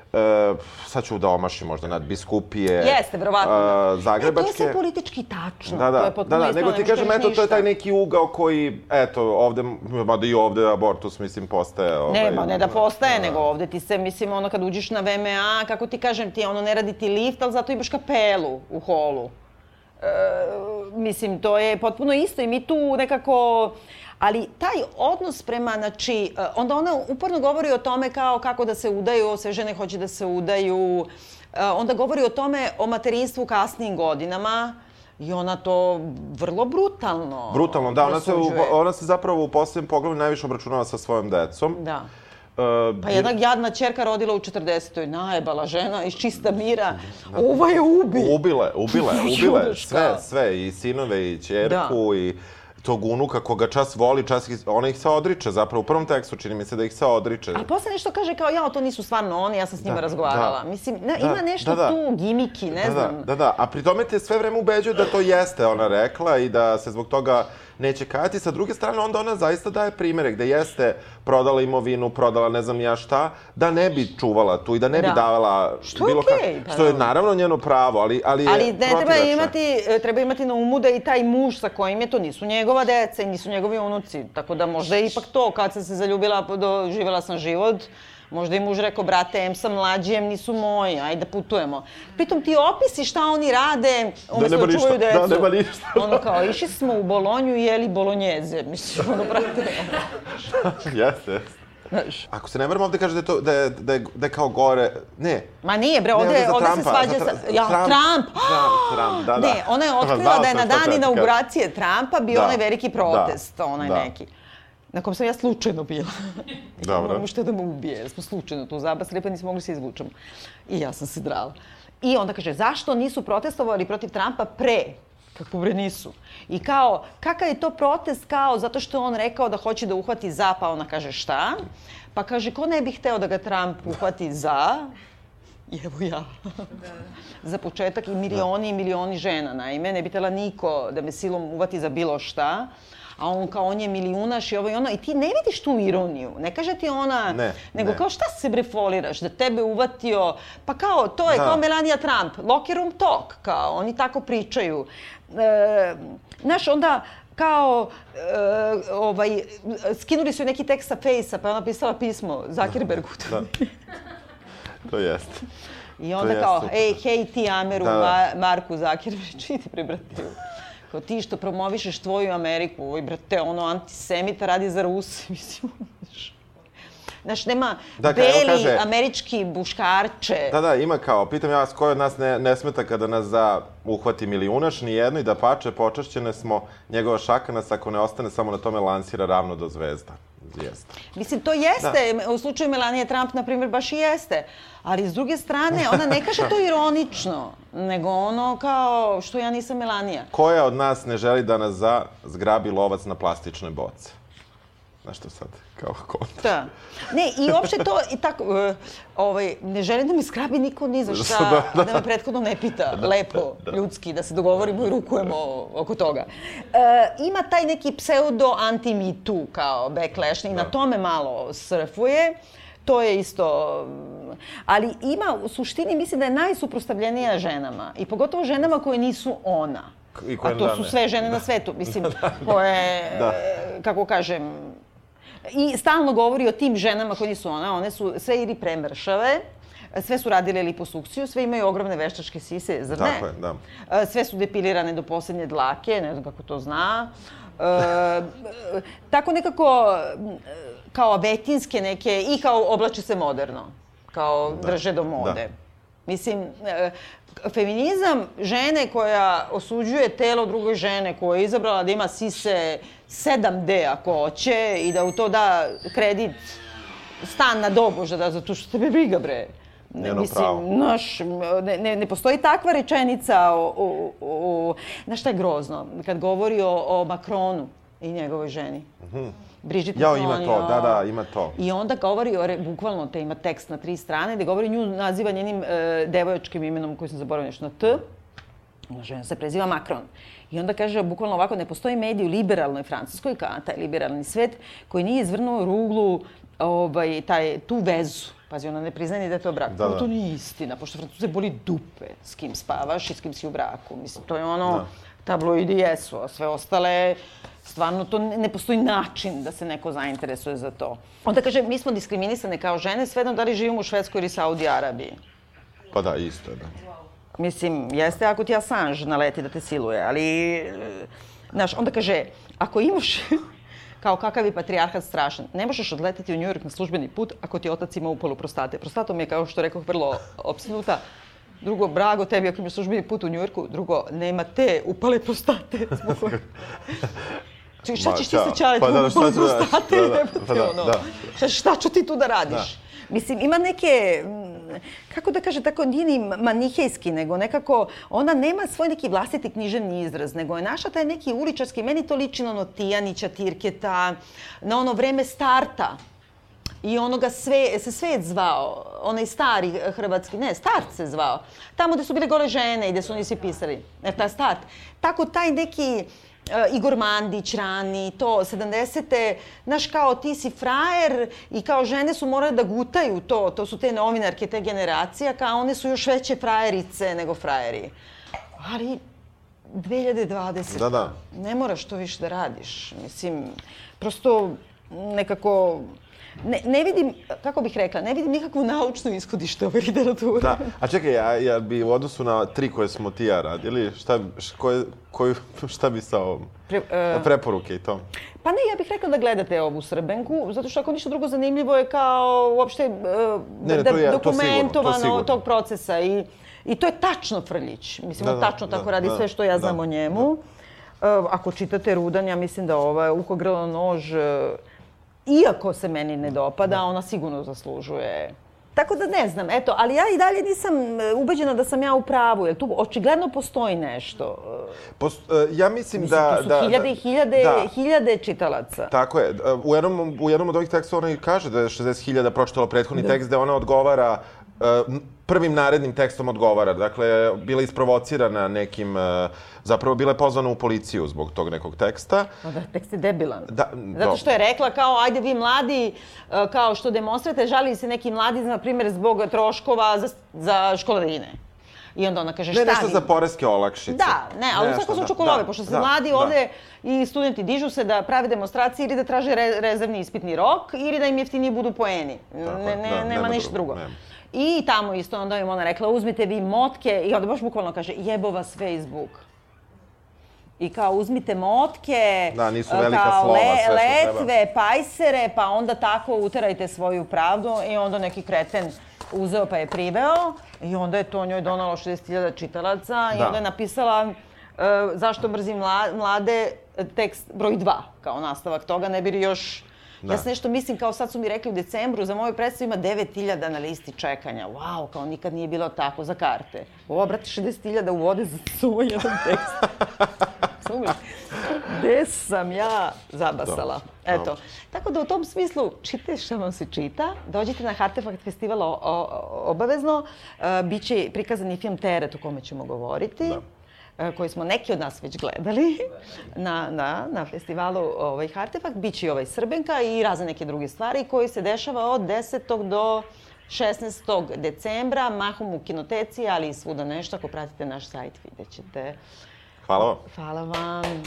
sad ću da omašim možda nad biskupije Jeste, verovatno. Uh, Zagrebačke. E, to je sve politički tačno. Da, da, to je da, da, nego ti kažem, eto, to je taj neki ugao koji, eto, ovde, mada i ovde abortus, mislim, postaje... Ovaj, ne, pa ne da postaje, da, nego ovde ti se, mislim, ono, kad uđeš na VMA, kako ti kažem, ti ono, ne radi ti lift, ali zato imaš kapelu u holu. E, mislim, to je potpuno isto i mi tu nekako... Ali taj odnos prema, znači, e, onda ona uporno govori o tome kao kako da se udaju, sve žene hoće da se udaju, e, onda govori o tome, o materinstvu kasnim godinama, I ona to vrlo brutalno Brutalno, da. Ona se, ona se zapravo u posljednjem pogledu najviše obračunava sa svojom decom. Da. Uh, pa jedna jadna čerka rodila u 40. Najebala žena iz čista mira. Ovo je ubi. Ubile, ubile, ubile. *laughs* Sve, sve. I sinove, i čerku, da. i tog unuka koga čas voli, čas ih, ona ih se odriče, zapravo u prvom tekstu čini mi se da ih se odriče. A posle nešto kaže kao, ja, to nisu stvarno oni, ja sam s njima da, razgovarala. Da, Mislim, ne, da, ima nešto da, da. tu, gimiki, ne da, znam. Da, da, da, a pri tome te sve vreme ubeđuju da to jeste ona rekla i da se zbog toga neće kajati. Sa druge strane, onda ona zaista daje primere gde jeste prodala imovinu, prodala ne znam ja šta, da ne bi čuvala tu i da ne da. bi davala što bilo okay, kako. Što je naravno njeno pravo, ali, ali je Ali ne treba imati, treba imati na umu da i taj muž sa kojim je to nisu njegova deca i nisu njegovi unuci. Tako da možda je ipak to, kad sam se zaljubila, doživjela sam život, Možda i muž rekao, brate, em sam mlađi, em nisu moji, ajde da putujemo. Pritom ti opisi šta oni rade, umesto da, da čuvaju decu. Da, nema ništa. *laughs* Ono kao, išli smo u Bolonju i jeli bolonjeze, *laughs* mislim, ono, brate. *laughs* jeste, jeste. Znaš. Ako se ne varam, ovde kaže da je, to, da je, da je, da je kao gore... Ne. Ma nije, bre, ovde, ne, ovde, ovde se svađa sa... Ja, Trump! Trump, *gasps* Trump, Trump da, da. Ne, ona je otkrila da je na dan inauguracije Trumpa bio da. onaj veliki protest, da. onaj da. neki na kom sam ja slučajno bila. *laughs* Dobro. Ono što da me ubije, jer smo slučajno tu zabasili, pa nismo mogli se izvučemo. I ja sam se drala. I onda kaže, zašto nisu protestovali protiv Trumpa pre? Kako bre nisu. I kao, kakav je to protest kao, zato što on rekao da hoće da uhvati za, pa ona kaže šta? Pa kaže, ko ne bi hteo da ga Trump uhvati za? I evo ja. Da. *laughs* za početak i milioni i milioni žena, naime. Ne bi tela niko da me silom uvati za bilo šta a on kao on je milijunaš i ovo i ono i ti ne vidiš tu ironiju. Ne kaže ti ona, ne, nego ne. kao šta se bre foliraš, da tebe uvatio, pa kao to je da. kao Melania Trump, locker room talk, kao oni tako pričaju. E, znaš, onda kao, e, ovaj, skinuli su neki tekst sa Fejsa, pa je ona pisala pismo Zakirbergu. Da. to jeste. I onda kao, ej, hej ti Ameru, da, da. Ma, Marku Zakirbergu, idi prebrati kao ti što promovišeš tvoju Ameriku, oj brate, ono antisemita radi za Rusi, *laughs* mislim. Znaš, nema da, beli kaže, američki buškarče. Da, da, ima kao, pitam ja vas, ko od nas ne, ne smeta kada nas za uhvati milijunaš, ni jedno i da pače, počašćene smo, njegova šaka nas ako ne ostane samo na tome lansira ravno do zvezda. Jeste. Mislim, to jeste. Da. U slučaju Melanie Trump, na primjer, baš i jeste. Ali s druge strane, ona ne kaže to *laughs* ironično, nego ono kao što ja nisam Melanija. Koja od nas ne želi da nas za zgrabi lovac na plastičnoj boce? Znaš što sad, kao kontra. Da. Ne, i uopšte to, i tako, uh, ovaj, ne želim da mi skrabi niko ni za šta, da, da. da me prethodno ne pita, da, lepo, da, da. ljudski, da se dogovorimo i rukujemo oko toga. Uh, ima taj neki pseudo anti-me too, kao backlash, i da. na tome malo surfuje. To je isto... Ali ima, u suštini, mislim da je najsuprostavljenija ženama. I pogotovo ženama koje nisu ona. I koje A to su sve žene da. na svetu, mislim, *laughs* da, koje, da. kako kažem, I stalno govori o tim ženama koje nisu ona, one su sve ili premršave, sve su radile liposukciju, sve imaju ogromne veštačke sise, zar ne? Tako je, da. E, sve su depilirane do poslednje dlake, ne znam kako to zna. E, tako nekako, kao vetinske neke, i kao oblače se moderno, kao da. drže do mode. Da. Mislim, e, feminizam žene koja osuđuje telo druge žene koja je izabrala da ima sise 7D ako hoće i da u to da kredit stan na doboža da zato što tebe briga bre. Ne, mislim, naš, ne, ne, ne postoji takva rečenica o, o, o, znaš šta je grozno? Kad govori o, o Makronu i njegovoj ženi. Mm -hmm. Brigitte Jao, ima to, da, da, ima to. I onda govori, o, bukvalno te ima tekst na tri strane, gde govori nju, naziva njenim e, devojačkim imenom koji sam zaboravila nešto na T. Ona žena se preziva Macron. I onda kaže, bukvalno ovako, ne postoji medij u liberalnoj Francuskoj, kao taj liberalni svet, koji nije izvrnuo ruglu ovaj, taj, tu vezu. Pazi, ona ne priznaje da je to brak. Da, da. To nije istina, pošto Francuze boli dupe s kim spavaš i s kim si u braku. Mislim, to je ono, da. tabloidi jesu, a sve ostale Stvarno, to ne postoji način da se neko zainteresuje za to. Onda kaže, mi smo diskriminisane kao žene, svejedno da li živimo u Švedskoj ili Saudi Arabiji. Pa da, isto je, da. Mislim, jeste ako ti Assange naleti da te siluje, ali... E, znaš, onda kaže, ako imaš *laughs* kao kakav je patrijarhat strašan. Ne možeš odleteti u Njujork na službeni put ako ti otac ima upalu prostate. Prostatom je, kao što rekao, vrlo opsinuta. Drugo, brago tebi ako imaš službeni put u Njujorku. Drugo, nema te upale prostate. *laughs* Čekaj, šta ćeš ti sa čaletom pa, da, šta ću prostate? Da, da, pa da, da. Šta, šta ću ti tu da radiš? Da. Mislim, ima neke, kako da kaže, tako nije ni manihejski, nego nekako, ona nema svoj neki vlastiti književni izraz, nego je naša taj neki uličarski, meni to liči na ono Tijanića, Tirketa, na ono vreme starta i onoga sve, se svet zvao, onaj stari hrvatski, ne, start se zvao. Tamo gde su bile gole žene i gde su oni svi pisali, e, ta start. Tako taj neki, Igor Mandić rani, to, 70. Znaš, kao ti si frajer i kao žene su morale da gutaju to, to su te novinarke, te generacija, kao one su još veće frajerice nego frajeri. Ali 2020. Da, da. Ne moraš to više da radiš. Mislim, prosto nekako ne, ne vidim, kako bih rekla, ne vidim nikakvu naučnu ishodište ove literature. Da, a čekaj, ja, ja bi u odnosu na tri koje smo ti ja radili, šta, š, koje, koju, *laughs* šta bi sa ovom? Pre, e, Preporuke i to. Pa ne, ja bih rekla da gledate ovu Srbenku, zato što ako ništa drugo zanimljivo je kao uopšte uh, Ne, ne, da, to je- to dokumentovano sigurno, to sigurno. tog procesa i, i to je tačno Frljić. Mislim, Da, on da, tačno da, tako radi da, sve što ja znam da, o njemu. Uh, ako čitate Rudan, ja mislim da ova Uko grlo nož, uh, iako se meni ne dopada, ona sigurno zaslužuje Tako da ne znam, eto, ali ja i dalje nisam e, ubeđena da sam ja u pravu, jer tu očigledno postoji nešto. Pos, e, ja mislim, Mislim, da... tu su da, hiljade da, i hiljade, da. hiljade čitalaca. Tako je. U jednom, u jednom od ovih tekstova ona i kaže da je 60.000 pročitalo prethodni tekst, da ona odgovara e, prvim narednim tekstom odgovara. Dakle, bila je isprovocirana nekim, e, zapravo bila je pozvana u policiju zbog tog nekog teksta. Pa da, tekst je debilan. Da, Zato što je rekla kao, ajde vi mladi, e, kao što demonstrate, žali se neki mladi, na primjer, zbog troškova za, za školarine. I onda ona kaže, Ne, šta nešto vi? za poreske olakšice. Da, ne, ali u Nešto, svakom da, slučaju kolove, da, pošto se da, mladi da. ovde i studenti dižu se da prave demonstracije ili da traže re, rezervni ispitni rok ili da im jeftiniji budu poeni. Tako ne, ne, da, nema, nema ništa drugo, drugo. nema. I tamo isto onda im ona rekla, uzmite vi motke i onda baš bukvalno kaže, jebo vas Facebook. I kao uzmite motke, Da, nisu e, velika kao slova, sve što treba. letve, pajsere, pa onda tako uterajte svoju pravdu i onda neki kreten uzeo pa je priveo i onda je to njoj donalo 60.000 čitalaca i Da. onda je napisala e, zašto mrzim mla- mlade tekst broj 2 kao nastavak toga, ne bi još Da. Ja sam nešto mislim, kao sad su mi rekli u decembru, za moju predstavu ima 9000 na listi čekanja. Wow, kao nikad nije bilo tako za karte. Ovo, brate, 60.000 u vode za svoj *laughs* jedan tekst. Razumeš? Gde sam ja zabasala? Dobro, Eto. dobro. Tako da u tom smislu čitajte šta vam se čita, dođite na Artefakt festival o, o, obavezno. E, biće prikazan i film Teret o kome ćemo govoriti. Da. E, koji smo neki od nas već gledali na, na, na festivalu ovaj, Artefakt. Biće i ovaj Srbenka i razne neke druge stvari koji se dešava od 10. do 16. decembra, mahom u kinoteci, ali i svuda nešto. Ako pratite naš sajt, vidjet ćete. Hvala vam. Hvala vam.